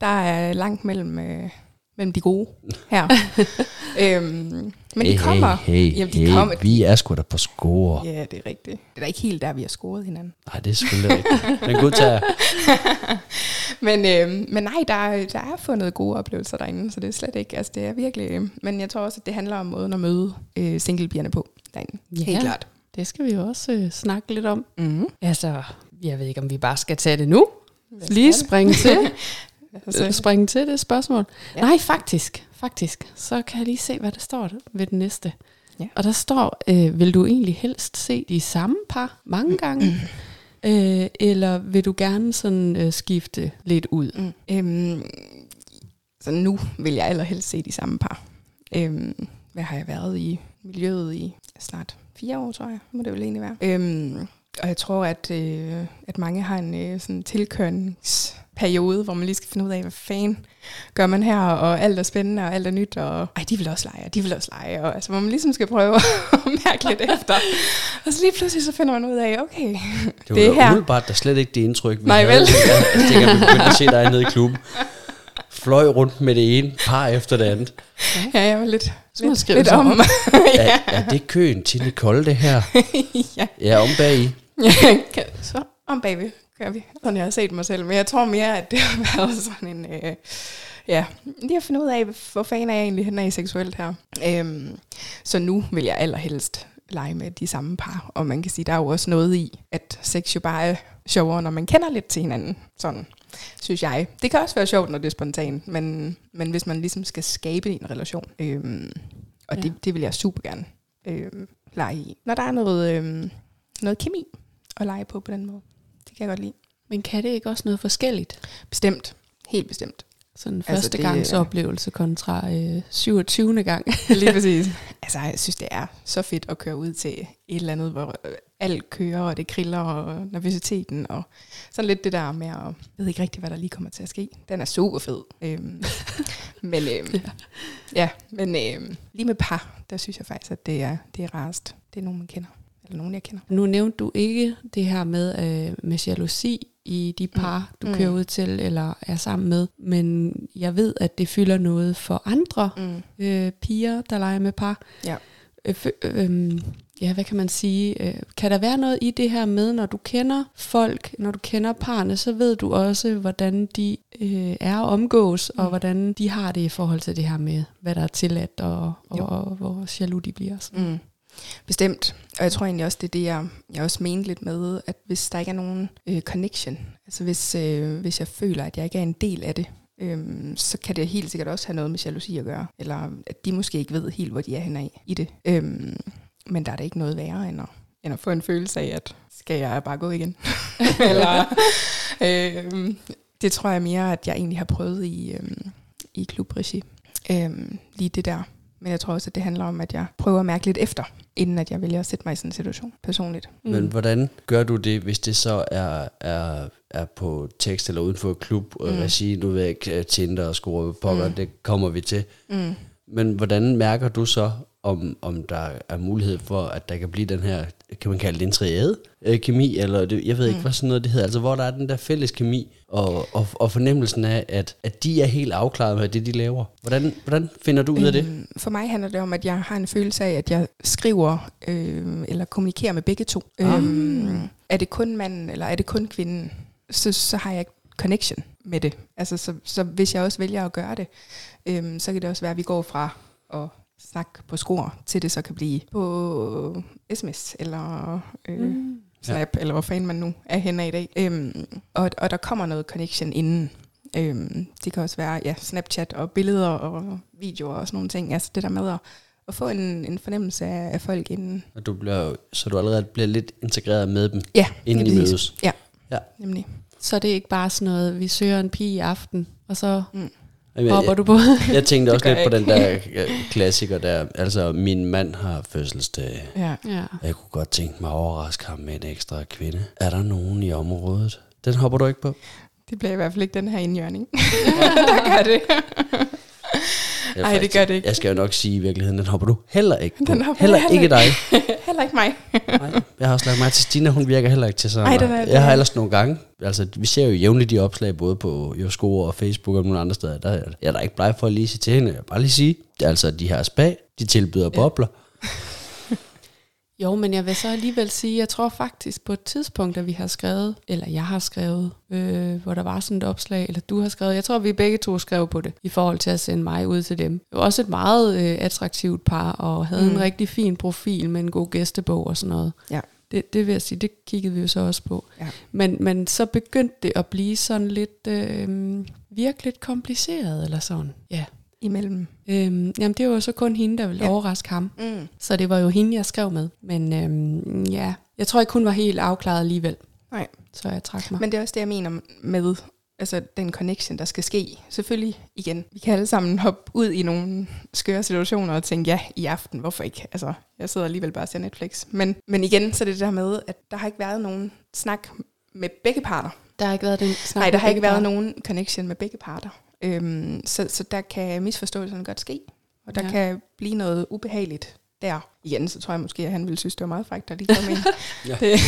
der er langt mellem, øh, mellem de gode her. øhm, men de kommer. Hey, hey, Jamen, de hey, kommer. vi er sgu da på score. Ja, det er rigtigt. Det er da ikke helt der, vi har scoret hinanden. Nej, det er selvfølgelig rigtigt. Den god tager. Men, øh, men nej, der, er- der er fundet gode oplevelser derinde, så det er slet ikke, altså det er virkelig, men jeg tror også, at det handler om måden at møde øh, singlepigerne på derinde. Ja. Helt klart. Det skal vi jo også øh, snakke lidt om. Mm-hmm. Altså, jeg ved ikke, om vi bare skal tage det nu. Lige springe til. Altså, springe til det spørgsmål. Ja. Nej, faktisk. Faktisk. Så kan jeg lige se, hvad der står ved den næste. Ja. Og der står, øh, vil du egentlig helst se de samme par mange gange? Øh, eller vil du gerne sådan øh, skifte lidt ud? Mm. Øhm, så nu vil jeg allerhelst se de samme par. Øhm, hvad har jeg været i miljøet i snart fire år, tror jeg, må det vel egentlig være. Øhm, og jeg tror, at, øh, at mange har en øh, sådan tilkørningsperiode, hvor man lige skal finde ud af, hvad fanden gør man her, og alt er spændende, og alt er nyt, og ej, de vil også lege, og de vil også lege, og altså, hvor man ligesom skal prøve at mærke lidt efter. Og så lige pludselig så finder man ud af, okay, Det var det er det her. umiddelbart da slet ikke det indtryk, vi Nej, havde. vel? Jeg, jeg tænker, vi begyndte at se dig nede i klubben. Fløj rundt med det ene par efter det andet. Ja, jeg var lidt, lidt, lidt om. om. Er, er det køen til Nicole, det her? ja. Ja, om bag i. Så om bagved gør vi, sådan jeg har set mig selv. Men jeg tror mere, at det har været sådan en... Øh, ja, lige at finde ud af, hvor fanden er jeg egentlig henne i seksuelt her. Øhm, så nu vil jeg allerhelst lege med de samme par. Og man kan sige, der er jo også noget i, at sex jo bare er sjovere, når man kender lidt til hinanden. Sådan, synes jeg. Det kan også være sjovt, når det er spontant, men, men hvis man ligesom skal skabe en relation, øhm, og Ja. det, det vil jeg super gerne øhm, lege i. Når der er noget, øhm, noget kemi at lege på på den måde. Det kan jeg godt lide. Men kan det ikke også noget forskelligt? Bestemt. Helt bestemt. Sådan en Altså, første det- gangs oplevelse kontra øh, 27. gang. Lige præcis. altså, jeg synes, det er så fedt at køre ud til et eller andet, hvor øh, alt kører, og det kriller, og nervøsiteten, og sådan lidt det der med at, jeg ved ikke rigtig, hvad der lige kommer til at ske. Den er super fed. Øhm, men øhm, ja. ja, men øhm, lige med par, der synes jeg faktisk, at det er, det er rarest. Det er nogen, man kender. Eller nogen, jeg kender. Nu nævnte du ikke det her med, øh, med jalousi i de par, du Mm. kører ud til eller er sammen med, men jeg ved, at det fylder noget for andre Mm. øh, piger, der leger med par. Ja. Øh, øh, ja, hvad kan man sige? Øh, kan der være noget i det her med, når du kender folk, når du kender parne, så ved du også, hvordan de øh, er og omgås, og Mm. hvordan de har det i forhold til det her med, hvad der er tilladt, og, og, og hvor jaloux de bliver. Så. Mm. Bestemt. Og jeg tror egentlig også, det er det, jeg, jeg også mente lidt med, at hvis der ikke er nogen øh, connection, altså hvis, øh, hvis jeg føler, at jeg ikke er en del af det, øhm, så kan det helt sikkert også have noget med jalousi at gøre. Eller at de måske ikke ved helt, hvor de er henne af i det. Øhm, men der er da ikke noget værre, end at, end at få en følelse af, at skal jeg bare gå igen? Eller, øhm, det tror jeg mere, at jeg egentlig har prøvet i, øhm, i klubregi. Øhm, lige det der. Men jeg tror også, at det handler om, at jeg prøver at mærke lidt efter, inden at jeg vælger at sætte mig i sådan en situation personligt. Men hvordan gør du det, hvis det så er, er, er på tekst eller uden for klub, mm. Mm. regi, nu ved jeg ikke, Tinder og score pokker, mm. Mm. det kommer vi til. Mm. Men hvordan mærker du så, om, om der er mulighed for, at der kan blive den her, kan man kalde det en triade øh, kemi, eller det, jeg ved ikke, Mm. hvad sådan noget det hedder, altså hvor der er den der fælles kemi, og, og, og fornemmelsen af, at, at de er helt afklaret med det, de laver. Hvordan, hvordan finder du ud af det? Øhm, For mig handler det om, at jeg har en følelse af, at jeg skriver øh, eller kommunikerer med begge to. Ah. Øhm, er det kun manden, eller er det kun kvinden, så, så har jeg ikke connection med det. Altså, så, så hvis jeg også vælger at gøre det, øhm, så kan det også være, at vi går fra at snakke på skor, til det så kan blive på sms, eller øh, Mm. Snap, ja. eller hvor fanden man nu er henne i dag. Øhm, og, og der kommer noget connection inden. Øhm, det kan også være ja, Snapchat og billeder og videoer og sådan nogle ting. Altså det der med at, at få en, en fornemmelse af, af folk inden. Og du bliver, så du allerede bliver lidt integreret med dem, Ja, inden I mødes. Nemlig. Så det er ikke bare sådan noget, vi søger en pige i aften, og så Jamen, hopper jeg, du på. jeg tænkte også lidt på den der øh, klassiker der, altså min mand har fødselsdag, Ja. ja. jeg kunne godt tænke mig at overraske ham med en ekstra kvinde. Er der nogen i området? Den hopper du ikke på? Det bliver i hvert fald ikke den her indjørning. der gør det. Jeg, Ej, det gør det ikke. Jeg skal jo nok sige i virkeligheden, den hopper du heller ikke på. Den hopper heller heller ikke dig. Heller ikke mig. Nej, jeg har også lagt mig til Stina, hun virker heller ikke til sådan. Ej, den er- den jeg har er- ellers nogle gange, altså vi ser jo jævnligt de opslag, både på Josko og Facebook og nogle andre steder. Der, er- jeg er da ikke bleg for at lige sige til hende, jeg bare lige sige, det altså de her spa, de tilbyder Ja. Jo, men jeg vil så alligevel sige, jeg tror faktisk på et tidspunkt, at vi har skrevet, eller jeg har skrevet, øh, hvor der var sådan et opslag, eller du har skrevet, jeg tror, vi begge to skrev på det, i forhold til at sende mig ud til dem. Det var også et meget øh, attraktivt par, og havde. Mm. en rigtig fin profil med en god gæstebog og sådan noget. Ja. Det, det vil jeg sige, det kiggede vi jo så også på. Ja. Men, men så begyndte det at blive sådan lidt, øh, virkelig kompliceret, eller sådan. Ja. Imellem. Øhm, jamen, det var jo så kun hende, der ville Ja. overraske ham. Mm. Så det var jo hende, jeg skrev med. Men øhm, ja, jeg tror ikke, hun var helt afklaret alligevel. Nej. Så jeg trak mig. Men det er også det, jeg mener med altså den connection, der skal ske. Selvfølgelig igen, vi kan alle sammen hoppe ud i nogle skøre situationer og tænke, ja, i aften, hvorfor ikke? Altså, jeg sidder alligevel bare og ser Netflix. Men, men igen, så er det det der med, at der har ikke været nogen snak med begge parter. der har ikke været den snak Nej, der har ikke været parter. nogen connection med begge parter. Øhm, så, så der kan misforståelsen godt ske, og der Ja. kan blive noget ubehageligt der. Igen, så tror jeg måske, at han ville synes, det var meget frækt at lige komme ind. Ja. det,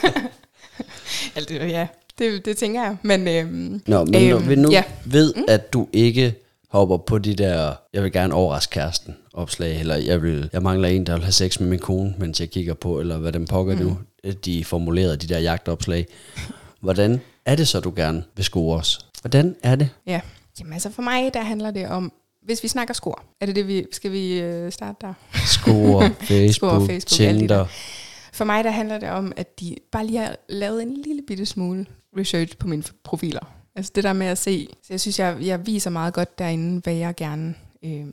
altså, ja, det, det tænker jeg. Men øhm, Nå, men når Øhm, vi nu ja. ved, at du ikke hopper på de der, jeg vil gerne overraske kæresten opslag, eller jeg, vil, jeg mangler en, der vil have sex med min kone, mens jeg kigger på, eller hvad den pokker mm. nu, de formulerede de der jagtopslag. Hvordan er det så, du gerne vil score os? Hvordan er det? ja, jamen altså for mig, der handler det om, hvis vi snakker score, er det det, vi, skal vi øh, starte der? Score, Facebook, Score, Facebook, Tinder. der. For mig, der handler det om, at de bare lige har lavet en lille bitte smule research på mine profiler. Altså det der med at se, så jeg synes, jeg, jeg viser meget godt derinde, hvad jeg gerne, øh,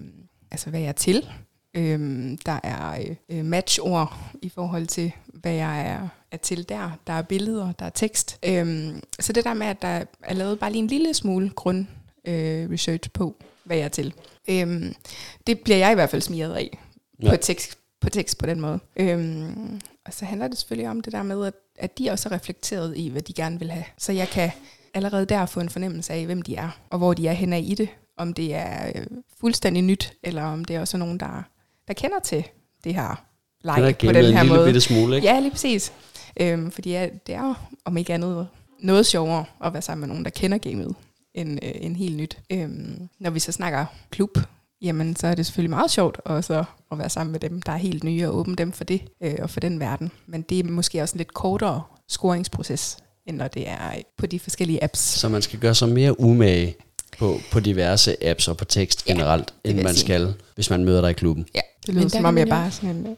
altså hvad jeg er til. Øh, der er øh, matchord i forhold til, hvad jeg er, er til der. Der er billeder, der er tekst. Øh, så det der med, at der er lavet bare lige en lille smule grund øh, research på, hvad jeg er til. Øh, det bliver jeg i hvert fald smiret af Ja. på tekst på tekst på den måde. Øhm, og så handler det selvfølgelig om det der med, at, at de også er reflekteret i, hvad de gerne vil have. Så jeg kan allerede der få en fornemmelse af, hvem de er, og hvor de er henne i det. Om det er øh, fuldstændig nyt, eller om det er også nogen, der, der kender til det her Den er leg på den her en måde. bitte smule, ikke? Ja, lige præcis. Øhm, fordi ja, det er jo, om ikke andet noget sjovere at være sammen med nogen, der kender gamet, end, øh, end helt nyt. Øhm, når vi så snakker klub, jamen så er det selvfølgelig meget sjovt også at være sammen med dem, der er helt nye, og åbne dem for det, øh, og for den verden. Men det er måske også en lidt kortere scoringsproces, end når det er på de forskellige apps. Så man skal gøre sig mere umage på, på diverse apps og på tekst Ja, generelt, end man sige. skal, hvis man møder dig i klubben. Ja, det Men lyder der som om, jeg bare sådan en...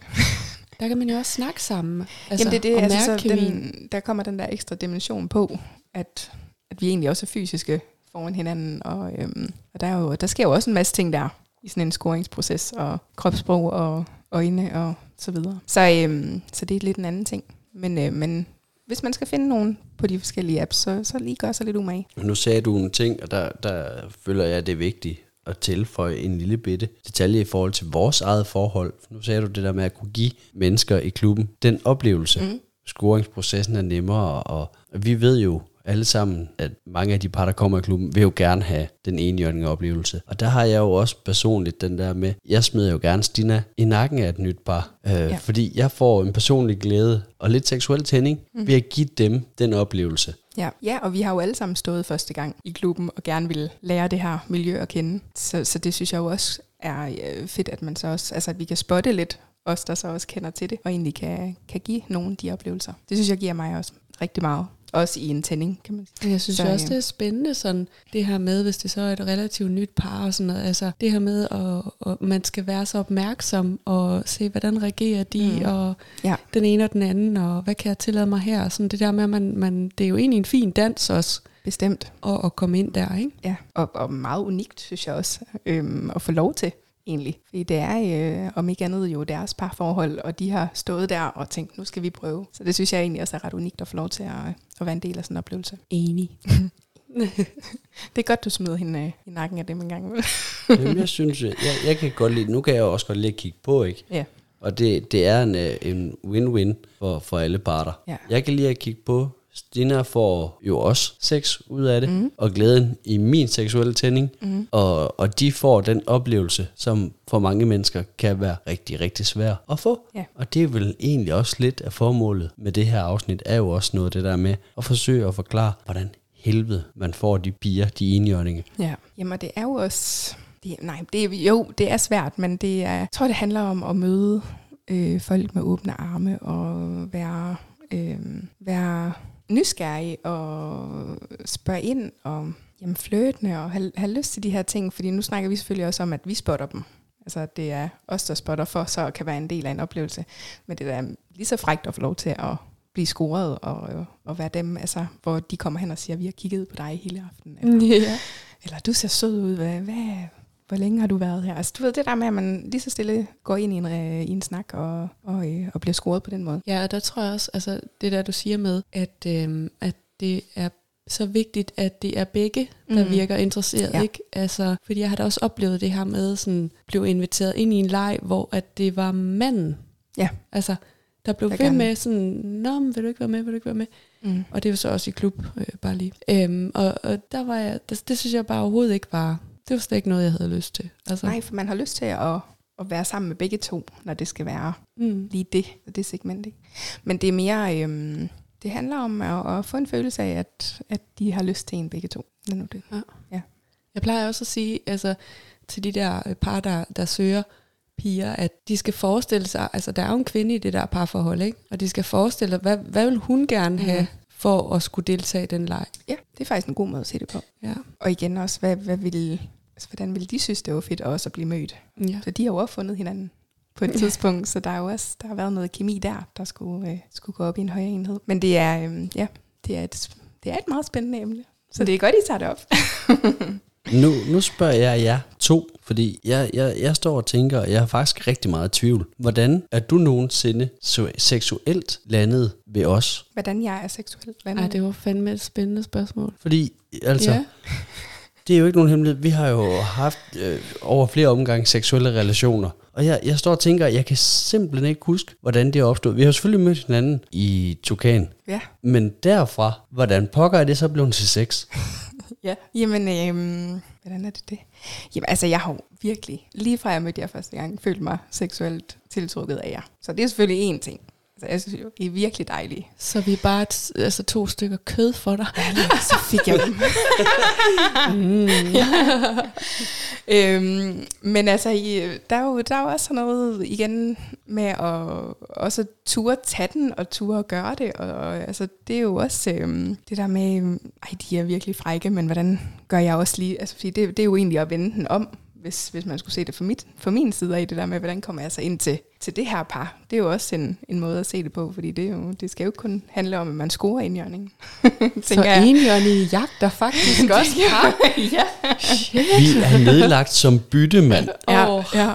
Der kan man jo også snakke sammen. Altså, Jamen det er det, og altså, så den, der kommer den der ekstra dimension på, at, at vi egentlig også er fysiske foran hinanden, og, øhm, og der, er jo, der sker jo også en masse ting der, i sådan en scoringsproces, og kropssprog, og øjne, og så videre. Så, øhm, så det er lidt en anden ting. Men, øh, men hvis man skal finde nogen på de forskellige apps, så, så lige gør sig lidt umage. Nu sagde du en ting, og der, der føler jeg, at det er vigtigt at tilføje en lille bitte detalje i forhold til vores eget forhold. Nu sagde du det der med at kunne give mennesker i klubben den oplevelse. Mm. Scoringsprocessen er nemmere, og vi ved jo alle sammen, at mange af de par, der kommer i klubben, vil jo gerne have den enhjørning oplevelse. Og der har jeg jo også personligt den der med, jeg smider jo gerne Stina i nakken af et nyt par, øh, ja. fordi jeg får en personlig glæde og lidt seksuel tænding mm. ved at give dem den oplevelse. Ja. ja, og vi har jo alle sammen stået første gang i klubben og gerne vil lære det her miljø at kende. Så, så det synes jeg jo også er øh, fedt, at man så også, altså at vi kan spotte lidt, os der så også kender til det, og egentlig kan, kan give nogen de oplevelser. Det synes jeg giver mig også rigtig meget. Også i en tænding, kan man sige. Jeg synes Så, så, også, øh, det er spændende, sådan, det her med, hvis det så er et relativt nyt par og sådan noget, altså det her med, at, at man skal være så opmærksom og se, hvordan reagerer de, Mm. og Ja. den ene og den anden, og hvad kan jeg tillade mig her, sådan det der med, at man, man, det er jo egentlig en fin dans også, Bestemt. at, at komme ind der, ikke? Ja, og, og meget unikt, synes jeg også, øhm, at få lov til, egentlig. Fordi det er, øh, om ikke andet, jo deres parforhold, og de har stået der og tænkt, nu skal vi prøve. Så det synes jeg egentlig også er ret unikt at få lov til at, at være en del af sådan en oplevelse. Enig. Det er godt, du smider hende øh, i nakken af dem en gang. Jamen, jeg synes, jeg, jeg kan godt lide, nu kan jeg også godt lide at kigge på, ikke? ja. Og det, det er en, øh, en win-win for, for alle parter. Ja. Jeg kan lide at kigge på. Stina får jo også sex ud af det, mm. og glæden i min seksuelle tænding. Mm. Og, og de får den oplevelse, som for mange mennesker kan være rigtig, rigtig svær at få. Ja. Og det er vel egentlig også lidt af formålet med det her afsnit, er jo også noget af det der med at forsøge at forklare, hvordan helvede man får de piger, de enhjørninge. Ja. Jamen, det er jo også... Det, nej, det jo, det er svært, men det er, jeg tror, det handler om at møde øh, folk med åbne arme og være, øh, være nysgerrig og spørge ind og jamen, flirtende og have, have lyst til de her ting, fordi nu snakker vi selvfølgelig også om, at vi spotter dem. Altså, at det er os, der spotter for, så kan være en del af en oplevelse. Men det er lige så frægt at få lov til at blive scoret og, og være dem, altså, hvor de kommer hen og siger, vi har kigget på dig hele aftenen. Eller, Ja. eller du ser sød ud, hvad, hvad, hvor længe har du været her? Altså du ved, det der med, at man lige så stille går ind i en, øh, i en snak og, og, øh, og bliver scoret på den måde. Ja, og der tror jeg også, altså det der du siger med, at, øh, at det er så vigtigt, at det er begge, der mm. virker interesseret, ja. ikke? Altså, fordi jeg har da også oplevet det her med, sådan, blev inviteret ind i en leg, hvor at det var manden. Ja. Altså, der blev ved med sådan, Nå, men vil du ikke være med, vil du ikke være med? Mm. Og det var så også i klub, øh, bare lige. Øhm, og, og der var jeg, det, det synes jeg bare overhovedet ikke var, det var slet ikke noget, jeg havde lyst til. Altså. Nej, for man har lyst til at, at være sammen med begge to, når det skal være mm. lige det, det segment. Ikke? Men det er mere, øhm, det handler om at, at få en følelse af, at, at de har lyst til en begge to. Nu det. Ja. ja. Jeg plejer også at sige, altså til de der øh, par, der, der søger, piger, at de skal forestille sig, altså der er jo en kvinde i det der parforhold, ikke? og de skal forestille sig, hvad, hvad vil hun gerne mhm. have, mm. for at skulle deltage i den leg? Ja, det er faktisk en god måde at se det på. Ja. Og igen også, hvad, hvad vil, altså, hvordan vil de synes, det var fedt også at blive mødt? Ja. Så de har jo også fundet hinanden på et tidspunkt, så der er jo også der har været noget kemi der, der skulle, øh, skulle gå op i en højere enhed. Men det er, øh, ja, det er, et, det er et meget spændende emne, så det er godt, I tager det op. nu, nu spørger jeg jer to, fordi jeg, jeg, jeg står og tænker, og jeg har faktisk rigtig meget tvivl. Hvordan er du nogensinde seksuelt landet ved os? Hvordan jeg er seksuelt landet? Ej, det var fandme et spændende spørgsmål. Fordi, altså... Ja. Det er jo ikke nogen hemmelighed. Vi har jo haft øh, over flere omgange seksuelle relationer. Og jeg, jeg står og tænker, jeg kan simpelthen ikke huske, hvordan det er opstået. Vi har selvfølgelig mødt hinanden i Tukan. Ja. Men derfra, hvordan pokker er det så blevet til sex? ja, jamen, øh, hvordan er det det? Jamen, altså, jeg har virkelig, lige fra jeg mødte jer første gang, følt mig seksuelt tiltrukket af jer. Så det er selvfølgelig en ting. Altså, jeg synes jo, I er virkelig dejlige. Så vi er bare et, altså, to stykker kød for dig. Ja, så fik jeg dem. mm. ja. øhm, men altså, I, der, er jo, der er jo også sådan noget igen med at også ture tage den og ture gøre det. Og, og altså, det er jo også øhm, det der med, ej, de er virkelig frække, men hvordan gør jeg også lige, altså, fordi det, det er jo egentlig at vende den om hvis, hvis man skulle se det fra, mit, fra min side af det der med, hvordan kommer jeg så ind til, til det her par. Det er jo også en, en måde at se det på, fordi det, er jo, det skal jo kun handle om, at man scorer enhjørning. så enhjørning jagter faktisk også par? ja. Vi er nedlagt som byttemand. Ja, oh. ja.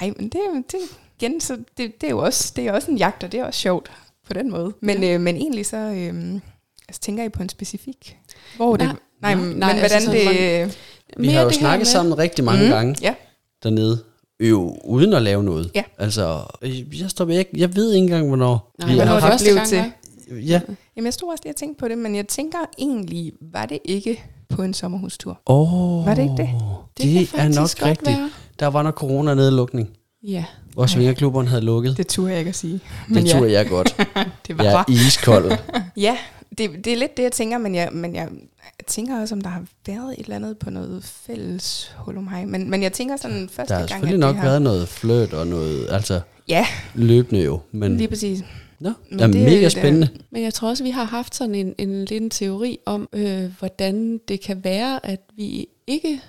Ej, men det, det, igen, så det, det, er jo også, det er også en jagt, og det er også sjovt på den måde. Men, ja. øh, men egentlig så øh, altså, tænker I på en specifik? Hvor nej, det, nej, nej, men, nej, men altså, hvordan det... Man, vi har jo snakket sammen rigtig mange mm, gange ja. dernede, jo uden at lave noget. Ja. Altså, jeg, står, jeg, jeg ved ikke engang, hvornår Nej, vi har haft det til. Ja. Jamen, jeg stod også lige og tænkte på det, men jeg tænker egentlig, var det ikke på en sommerhustur? Oh, var det ikke det? Det, det er nok rigtigt. Være. Der var nok corona-nedlukning. Ja. Hvor svingerklubberne havde lukket. Det turde jeg ikke at sige. Men det turde ja. jeg godt. det var jeg er iskold. ja, det, det er lidt det, jeg tænker, men jeg, men jeg jeg tænker også, om der har været et eller andet på noget fælles hul om mig. Men, men jeg tænker sådan første gang, Der har selvfølgelig nok har... været noget fløt og noget, altså ja. løbende jo. Men Lige præcis. Nå, det er det, mega spændende. Det. Men jeg tror også, vi har haft sådan en, en lille teori om, øh, hvordan det kan være, at vi ikke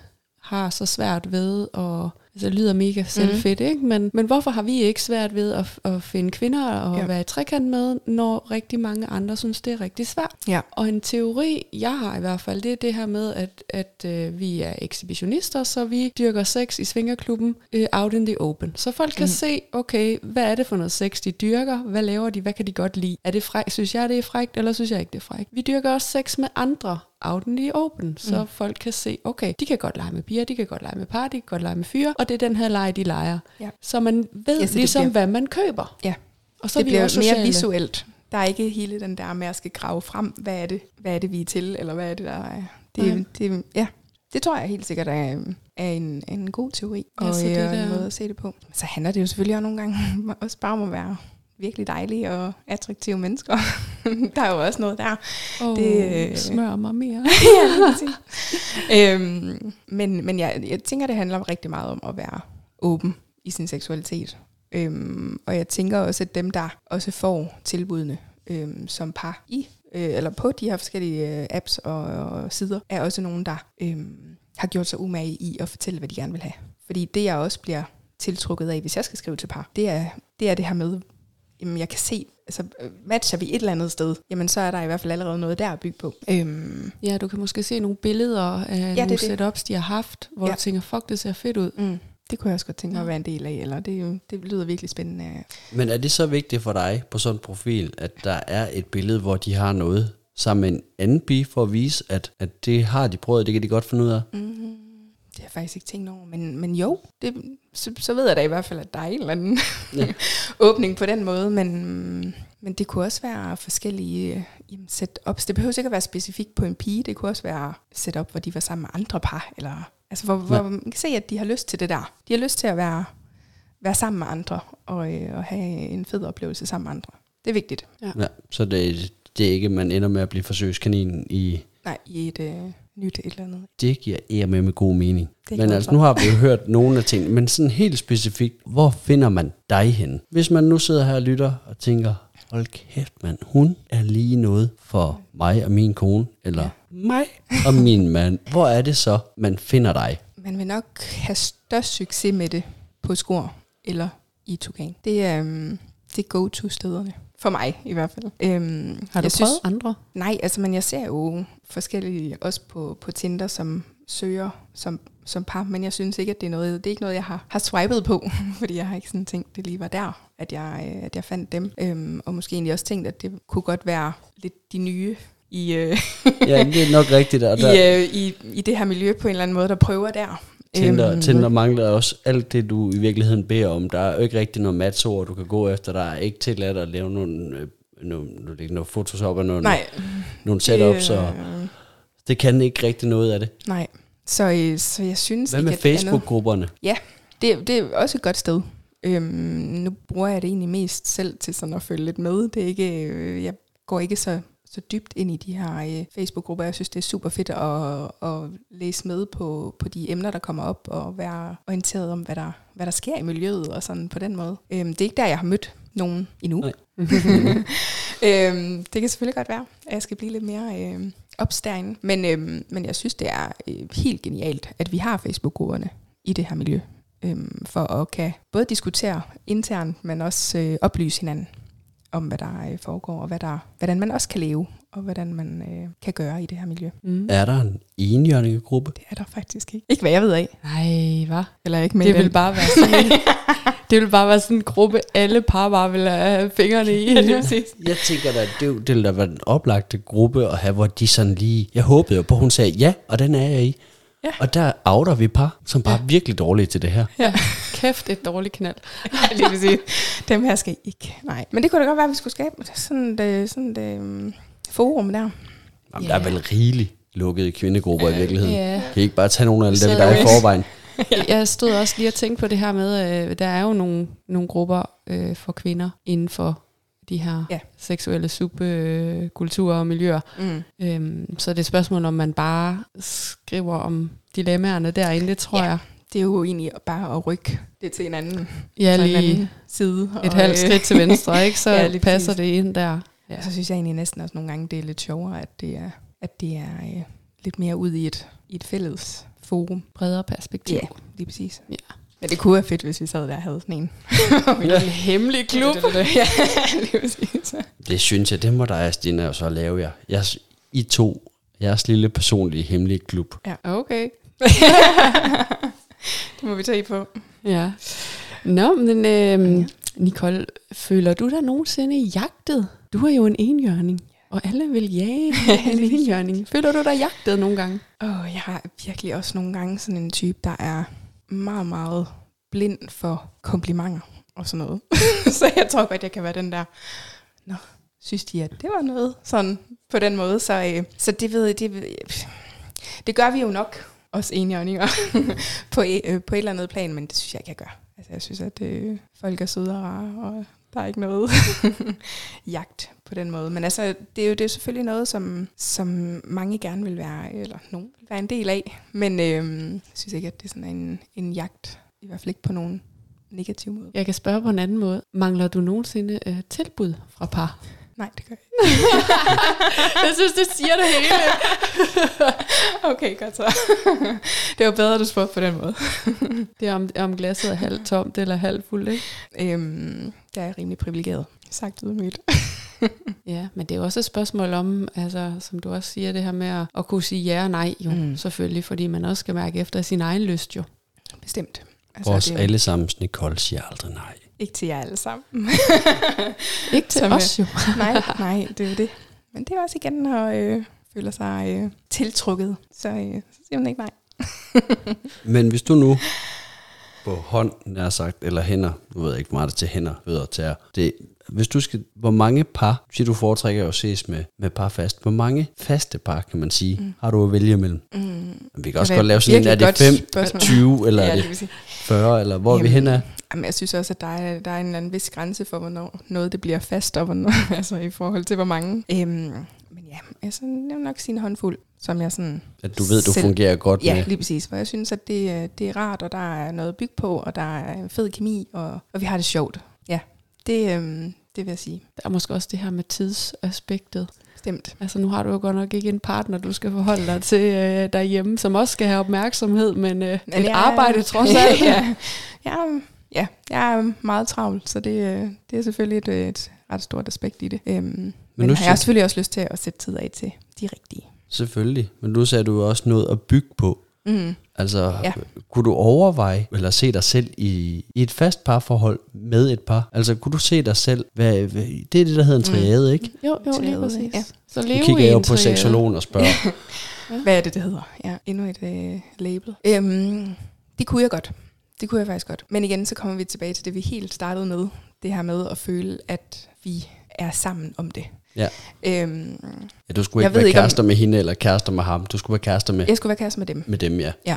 har så svært ved at Altså, det lyder mega mhm. selvfedt, mm. ikke? Men, men hvorfor har vi ikke svært ved at, at finde kvinder og ja. være i trekant med, når rigtig mange andre synes, det er rigtig svært? Ja. Og en teori, jeg har i hvert fald, det er det her med, at, at øh, vi er ekshibitionister, så vi dyrker sex i svingerklubben øh, out in the open. Så folk kan mm. se, okay, hvad er det for noget sex, de dyrker? Hvad laver de? Hvad kan de godt lide? Er det fræk? Synes jeg, det er frækt, eller synes jeg ikke, det er frækt? Vi dyrker også sex med andre out in the open, så mm. folk kan se, okay, de kan godt lege med piger, de kan godt lege med par, de kan godt lege med fyre, og det er den her leg, de leger. Ja. Så man ved ja, så ligesom, bliver, hvad man køber. Ja, og så det bliver også mere visuelt. Der er ikke hele den der med at skal grave frem, hvad er det, hvad er det vi er til, eller hvad er det, der er. Det, ja. det, ja, det tror jeg helt sikkert er, er en, en god teori, og ja, det er en måde at se det på. Så handler det jo selvfølgelig også nogle gange også bare om at være virkelig dejlige og attraktive mennesker. der er jo også noget der. Oh, det øh, smør mig mere. ja, øhm, men men jeg, jeg tænker, det handler rigtig meget om at være åben i sin seksualitet. Øhm, og jeg tænker også, at dem, der også får tilbudene øhm, som par i, øh, eller på de her forskellige øh, apps og, og sider, er også nogen, der øhm, har gjort sig umage i at fortælle, hvad de gerne vil have. Fordi det, jeg også bliver tiltrukket af, hvis jeg skal skrive til par, det er det, er det her med, jamen jeg kan se, altså øh, matcher vi et eller andet sted, jamen så er der i hvert fald allerede noget der at bygge på. Øhm, Ja, du kan måske se nogle billeder af ja, nogle det. setups, de har haft, hvor ja. Du tænker, fuck, det ser fedt ud. mm, det kunne jeg også godt tænke mig Ja. at være en del af, eller det, er jo- det lyder virkelig spændende. Men er det så vigtigt for dig på sådan en profil, at der er et billede, hvor de har noget sammen med en anden pige, for at vise, at, at det har de prøvet, det kan de godt finde ud af? Mm, det har jeg faktisk ikke tænkt over, men, men jo, det, så, så ved jeg da i hvert fald, at der er en eller anden Ja. ja. åbning på den måde, men, men det kunne også være forskellige øh, jamen, setups. Det behøver ikke at være specifikt på en pige, det kunne også være setup, hvor de var sammen med andre par, eller altså hvor, hvor Ja. man kan se, at de har lyst til det der. De har lyst til at være, være sammen med andre, og, øh, og have en fed oplevelse sammen med andre. Det er vigtigt. Ja, så det, det er ikke, man ender med at blive forsøgskanin i... Nej, i et øh, nyt et eller andet. Det giver med med god mening. Det Men altså, nu har vi jo hørt nogle af tingene, men sådan helt specifikt, hvor finder man dig hen? Hvis man nu sidder her og lytter og tænker, hold kæft mand, hun er lige noget for mig og min kone, eller ja. mig og min mand. Hvor er det så, man finder dig? Man vil nok have størst succes med det på Skor eller i Tugan. Det er, um, det er go-to-stederne. For mig i hvert fald. Øhm, Har du jeg prøvet andre? Nej, altså, men jeg ser jo forskellige, også på, på Tinder, som søger som, som par, men jeg synes ikke, at det er noget, det er ikke noget, jeg har, har swipet på, fordi jeg har ikke sådan tænkt, det lige var der, at jeg, øh, at jeg fandt dem. Øhm, og måske egentlig også tænkt, at det kunne godt være lidt de nye i, øh, Ja, det er nok rigtigt. Og der, i, øh, i, i det her miljø på en eller anden måde, der prøver der. Tinder, Øhm, Tinder mangler også alt det, du i virkeligheden beder om. Der er jo ikke rigtig noget matchord, du kan gå efter. Der er ikke tilladt at lave nogle, nogle, nogle, nogle Photoshop og nogle, Nej, nogle setups, det, og øh, det kan ikke rigtig noget af det. nej. Så, øh, så jeg synes Hvad med Facebook-grupperne? Det, det er også et godt sted. Øhm, nu bruger jeg det egentlig mest selv til sådan at følge lidt med. Det er ikke, øh, jeg går ikke så, så dybt ind i de her øh, Facebook-grupper. Jeg synes, det er super fedt at, at læse med på, på de emner, der kommer op, og være orienteret om, hvad der, hvad der sker i miljøet, og sådan på den måde. Øhm, det er ikke der, jeg har mødt nogen endnu. Nej. øhm, det kan selvfølgelig godt være, at jeg skal blive lidt mere øh, ops derinde. Men, øhm, men jeg synes, det er øh, helt genialt, at vi har Facebook-grupperne i det her miljø øhm, for at kan både diskutere internt, men også øh, oplyse hinanden om, hvad der øh, foregår, og hvad der, hvordan man også kan leve, og hvordan man øh, kan gøre i det her miljø. Mm. Er der en enhjørningegruppe? Det er der faktisk ikke. Ikke hvad jeg ved af. Nej, hvad? Eller ikke med Det den. vil bare være sådan en, det vil bare være sådan en gruppe, alle par bare vil have fingrene i. Ja. Jeg tænker da, det, det ville da være en oplagte gruppe at have, hvor de sådan lige... Jeg håbede jo på, at hun sagde ja, og den er jeg i. Ja. Og der outer vi par, som bare er virkelig dårlige til det her. Ja. Kæft, et dårligt knald. Ja, lige præcis. Dem her skal ikke. Nej. Men det kunne da godt være, at vi skulle skabe sådan et, øh, sådan et um, forum der. Jamen, Der er vel rigeligt lukkede kvindegrupper i virkeligheden. Ja. Kan I ikke bare tage nogle af dem, der er i forvejen? Jeg stod også lige og tænkte på det her med, øh, der er jo nogle, nogle grupper øh, for kvinder inden for de her Ja. seksuelle subkulturer og miljøer. Mm. Øhm, så det er et spørgsmål, om man bare skriver om dilemmaerne derinde, det tror Ja. jeg. Det er jo egentlig bare at rykke det til en anden, Ja, til en lige anden side. et og, halvt øh, skridt til venstre, ikke? Så Ja, lige passer præcis. det ind der. Ja. Og så synes jeg egentlig næsten også nogle gange, det er lidt sjovere, at det er, at det er øh, lidt mere ud i et, i et fælles forum. Bredere perspektiv. Ja, lige præcis. Ja. Men det kunne være fedt, hvis vi sad der og havde sådan en. En hemmelig klub. ja, lige præcis. Det synes jeg, det må dig, Stina, jo så lave jer. Jeg, I to, jeres lille personlige hemmelige klub. Okay. det må vi tage på. Ja. Nå, men øhm, Nicole, føler du dig nogensinde jagtet? Du er jo en enhjørning, og alle vil jage en enhjørning. Føler du dig jagtet nogle gange? Åh, oh, jeg har virkelig også nogle gange sådan en type, der er meget, meget blind for komplimenter og sådan noget. så jeg tror godt, jeg kan være den der, nå, synes de, at det var noget sådan på den måde. Så, øh, så det ved det, det gør vi jo nok, os enhjørninger, på, øh, på et eller andet plan, men det synes jeg ikke, jeg gør. Altså, jeg synes, at øh, folk er søde og rare, og der er ikke noget jagt på den måde. Men altså, det er jo det er selvfølgelig noget, som, som mange gerne vil være, eller nogen vil være en del af. Men øh, jeg synes ikke, at det er sådan en, en jagt. I hvert fald ikke på nogen negativ måde. Jeg kan spørge på en anden måde. Mangler du nogensinde øh, tilbud fra par? Nej, det gør jeg jeg synes, det siger det hele. ikke. Okay, godt så. det var bedre, at du spurgte på den måde. Det er om, om glasset er halvt tomt eller halvt fuldt, ikke? Øhm, der er jeg rimelig privilegeret. Sagt ydmygt. Ja, men det er jo også et spørgsmål om, altså, som du også siger, det her med at, at kunne sige ja og nej, jo, Mm. selvfølgelig, fordi man også skal mærke efter sin egen lyst, jo. Bestemt. Vores det alle sammen Nicole siger aldrig nej. ikke til jer alle sammen. Ikke til Som, os, jo. nej, nej, det er jo det. Men det er også igen, når øh, føler sig øh, tiltrukket, så, øh, så siger man ikke nej. Men hvis du nu på hånd, nær sagt, eller hænder, nu ved jeg ikke hvor meget det er til hænder, ved til det, hvis du skal, hvor mange par, siger du foretrækker at ses med, med par fast, hvor mange faste par, kan man sige, mm. har du at vælge imellem? Mm. Vi kan også er godt lave sådan en, er det godt 5, spørgsmål. 20, eller ja, er det det vil sige. 40, eller hvor er vi Jamen, hen af? Jamen, jeg synes også, at der er, der er en eller anden vis grænse for, hvornår noget det bliver fast, og hvornår, altså i forhold til, hvor mange. Øhm, men ja, altså, jeg vil nok sige en håndfuld, som jeg sådan... At du ved, du selv- fungerer godt Ja, med. lige præcis. For jeg synes, at det, er- det er rart, og der er noget bygge på, og der er en fed kemi, og, og vi har det sjovt. Ja, det, øhm, det vil jeg sige. Der er måske også det her med tidsaspektet. Bestemt. Altså nu har du jo godt nok ikke en partner, du skal forholde dig til øh, derhjemme, som også skal have opmærksomhed, men, øh, Men et jeg- arbejde trods alt. ja. Ja, ja, jeg er meget travl, så det, øh, det er selvfølgelig et, øh, et ret stort aspekt i det. Øhm, men nu men har siger- jeg selvfølgelig også lyst til at sætte tid af til de rigtige. Selvfølgelig. Men nu sagde du jo også noget at bygge på. Mm. Altså, ja. Kunne du overveje, eller se dig selv i, i et fast parforhold med et par? Altså, kunne du se dig selv, hvad, hvad, det er det, der hedder en Mm. triade, ikke? Jo, jo, lige præcis. ja. Så Nu leve kigger i jeg jo på seksologen og spørger. Hvad er det, det hedder? Ja, endnu et øh, label. Øhm, det kunne jeg godt. Det kunne jeg faktisk godt. Men igen, så kommer vi tilbage til det, vi helt startede med. Det her med at føle, at vi er sammen om det. Ja. Øhm, Ja, du skulle Jeg ikke ved være ikke, om- kærester med hende, eller kærester med ham. Du skulle være kærester med, jeg skulle være kæreste med dem. med dem, ja.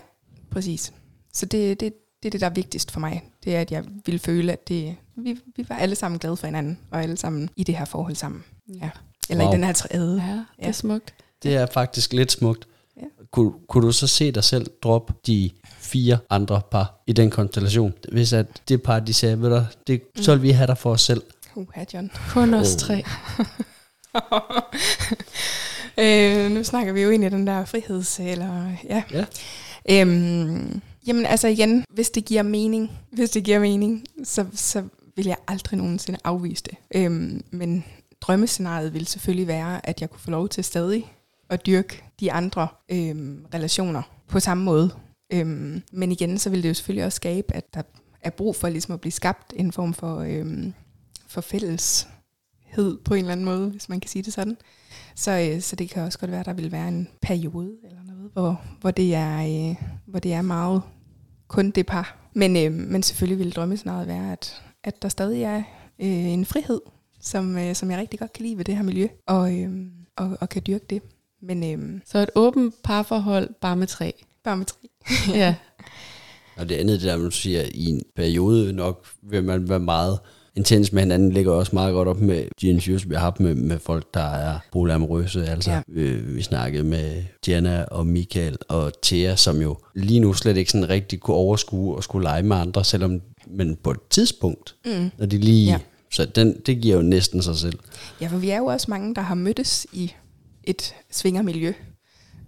Præcis. Så det, det, det er det, der er vigtigst for mig. Det er, at jeg vil føle, at det, vi, vi var alle sammen glade for hinanden, og alle sammen i det her forhold sammen. Ja. Eller Wow. i den her træde. Ja, det er Ja. smukt. Det er faktisk lidt smukt. Ja. Kunne, kunne du så se dig selv droppe de fire andre par i den konstellation? Hvis at det par, de sagde, ved du, det, så vil vi have dig for os selv. Uha, John. Kun os tre. øh, nu snakker vi jo ind i den der friheds... Eller, ja. Ja. Øhm, jamen altså igen, hvis det giver mening, hvis det giver mening, så, så vil jeg aldrig nogensinde afvise det. Øhm, men drømmescenariet vil selvfølgelig være, at jeg kunne få lov til stadig at dyrke de andre øhm, relationer på samme måde. Øhm, men igen, så vil det jo selvfølgelig også skabe, at der er brug for ligesom at blive skabt en form for, øhm, for fælleshed på en eller anden måde, hvis man kan sige det sådan. Så, øh, så det kan også godt være, at der vil være en periode eller noget, hvor, hvor, det, er, øh, hvor det er meget kun det par. Men, øh, men selvfølgelig vil drømmescenariet være, at, at der stadig er øh, en frihed, som, øh, som jeg rigtig godt kan lide ved det her miljø, og, øh, og, og kan dyrke det. Men øh, Så et åbent parforhold, bare med tre. bare med tre. ja. Og det andet, det der, man siger, i en periode nok vil man være meget intens med hinanden, ligger også meget godt op med de interviews, vi har haft med, med folk, der er polyamorøse. Altså, ja. Øh, vi snakkede med Diana og Michael og Thea, som jo lige nu slet ikke sådan rigtig kunne overskue og skulle lege med andre, selvom, men på et tidspunkt, Mm. når de lige... Ja. Ja. Så den, det giver jo næsten sig selv. Ja, for vi er jo også mange, der har mødtes i et svingermiljø,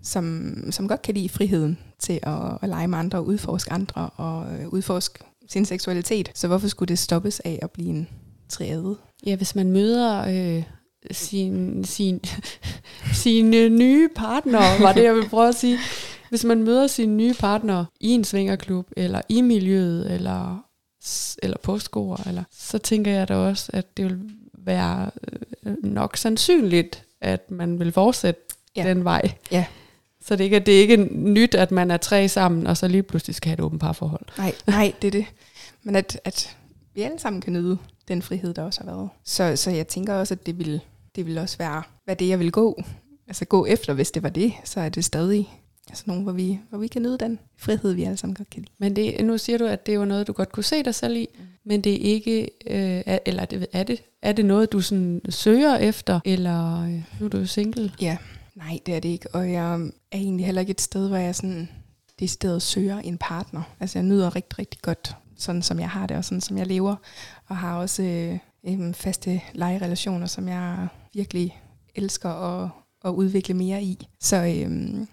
som, som godt kan lide friheden til at, at lege med andre og udforske andre og øh, udforske sin seksualitet. Så hvorfor skulle det stoppes af at blive en triade? ja, hvis man møder øh, sin, sin, sine nye partner, var det, jeg vil prøve at sige. Hvis man møder sine nye partner i en svingerklub, eller i miljøet, eller, eller på skoer, eller, så tænker jeg da også, at det vil være øh, nok sandsynligt, at man vil fortsætte. Ja. den vej. Ja. Så det er, ikke, det er ikke nyt, at man er tre sammen, og så lige pludselig skal have et åbent parforhold. Nej, nej, det er det. Men at, at vi alle sammen kan nyde den frihed, der også har været. Så, så jeg tænker også, at det vil, det vil også være, hvad det jeg vil gå. Altså gå efter, hvis det var det, så er det stadig altså nogen, hvor vi, hvor vi kan nyde den frihed, vi alle sammen godt kan lide. Men det, nu siger du, at det var noget, du godt kunne se dig selv i, men det er ikke, øh, er, eller er det, er, det, er det noget, du sådan søger efter, eller øh, nu er du jo single? Ja, nej, det er det ikke. Og jeg er egentlig heller ikke et sted, hvor jeg sådan decideret søger en partner. Altså jeg nyder rigtig, rigtig godt, sådan som jeg har det, og sådan som jeg lever. Og har også øh, øh, faste legerelationer, som jeg virkelig elsker at, at udvikle mere i. Så øh,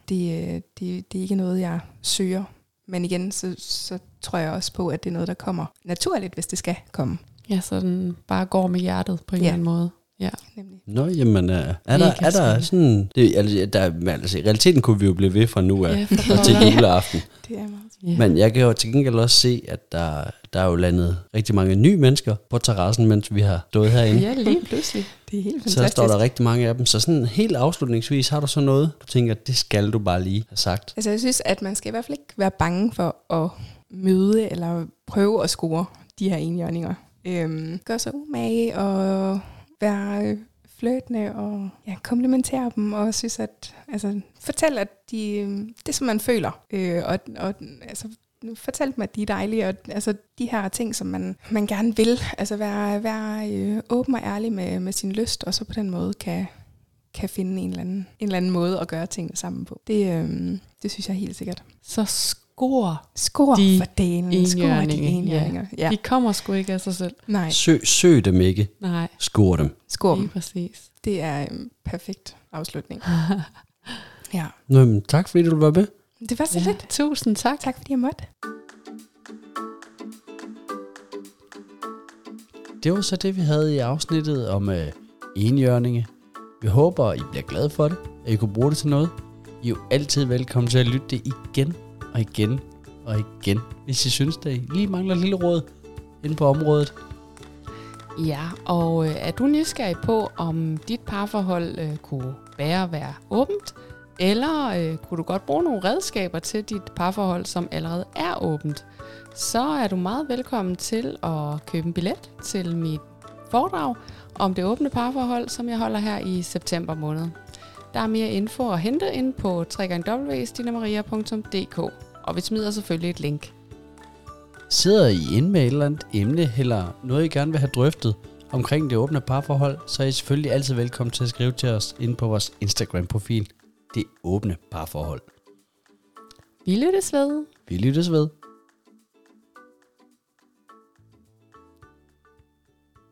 det, det, det er ikke noget, jeg søger. Men igen, så, så tror jeg også på, at det er noget, der kommer naturligt, hvis det skal komme. Ja, så den bare går med hjertet på en Ja. eller anden måde. Ja. Nemlig. Nå, jamen, er, er, der, er der sådan... Det, altså, der, altså, i realiteten kunne vi jo blive ved fra nu af Ja, og til juleaften. Det er meget. Ja. Men jeg kan jo til gengæld også se, at der, der er jo landet rigtig mange nye mennesker på terrassen, mens vi har stået herinde. ja, lige pludselig. Det er helt Så fantastisk. der står der rigtig mange af dem. Så sådan helt afslutningsvis har du så noget, du tænker, det skal du bare lige have sagt. Altså jeg synes, at man skal i hvert fald ikke være bange for at møde eller prøve at score de her enhjørninger. Øhm, gør sig umage og være øh, flirtende og ja, komplementere dem og synes at altså, fortæl at de øh, det som man føler øh, og, og altså fortæl dem at de er dejlige og altså de her ting som man man gerne vil altså være være øh, åben og ærlig med med sin lyst og så på den måde kan kan finde en eller anden, en eller anden måde at gøre tingene sammen på. Det, øh, det synes jeg helt sikkert. Så skor. Skor De for dagen. Skor de enhjørninge, enhjørninger. Ja. Ja. De kommer sgu ikke af sig selv. Nej, Søg, søg dem ikke. Nej, Skor dem. skor lige dem. præcis. Det er en perfekt afslutning. Ja. Nå, men tak fordi du var med. Det var så Ja. lidt. Tusind tak. Tak fordi jeg måtte. Det var så det, vi havde i afsnittet om øh, enhjørninge. Vi håber, I bliver glade for det, at I kunne bruge det til noget. I er jo altid velkommen til at lytte det igen og igen og igen, hvis I synes, det I lige mangler et lille råd inde på området. Ja, og øh, er du nysgerrig på, om dit parforhold øh, kunne bære at være åbent, eller øh, kunne du godt bruge nogle redskaber til dit parforhold, som allerede er åbent, så er du meget velkommen til at købe en billet til mit foredrag om det åbne parforhold, som jeg holder her i september måned. Der er mere info at hente ind på www.stinamaria.dk, og vi smider selvfølgelig et link. Sidder I inde med et eller andet emne, eller noget I gerne vil have drøftet omkring det åbne parforhold, så er I selvfølgelig altid velkommen til at skrive til os inde på vores Instagram-profil. Det åbne parforhold. Vi lyttes ved. Vi lyttes ved.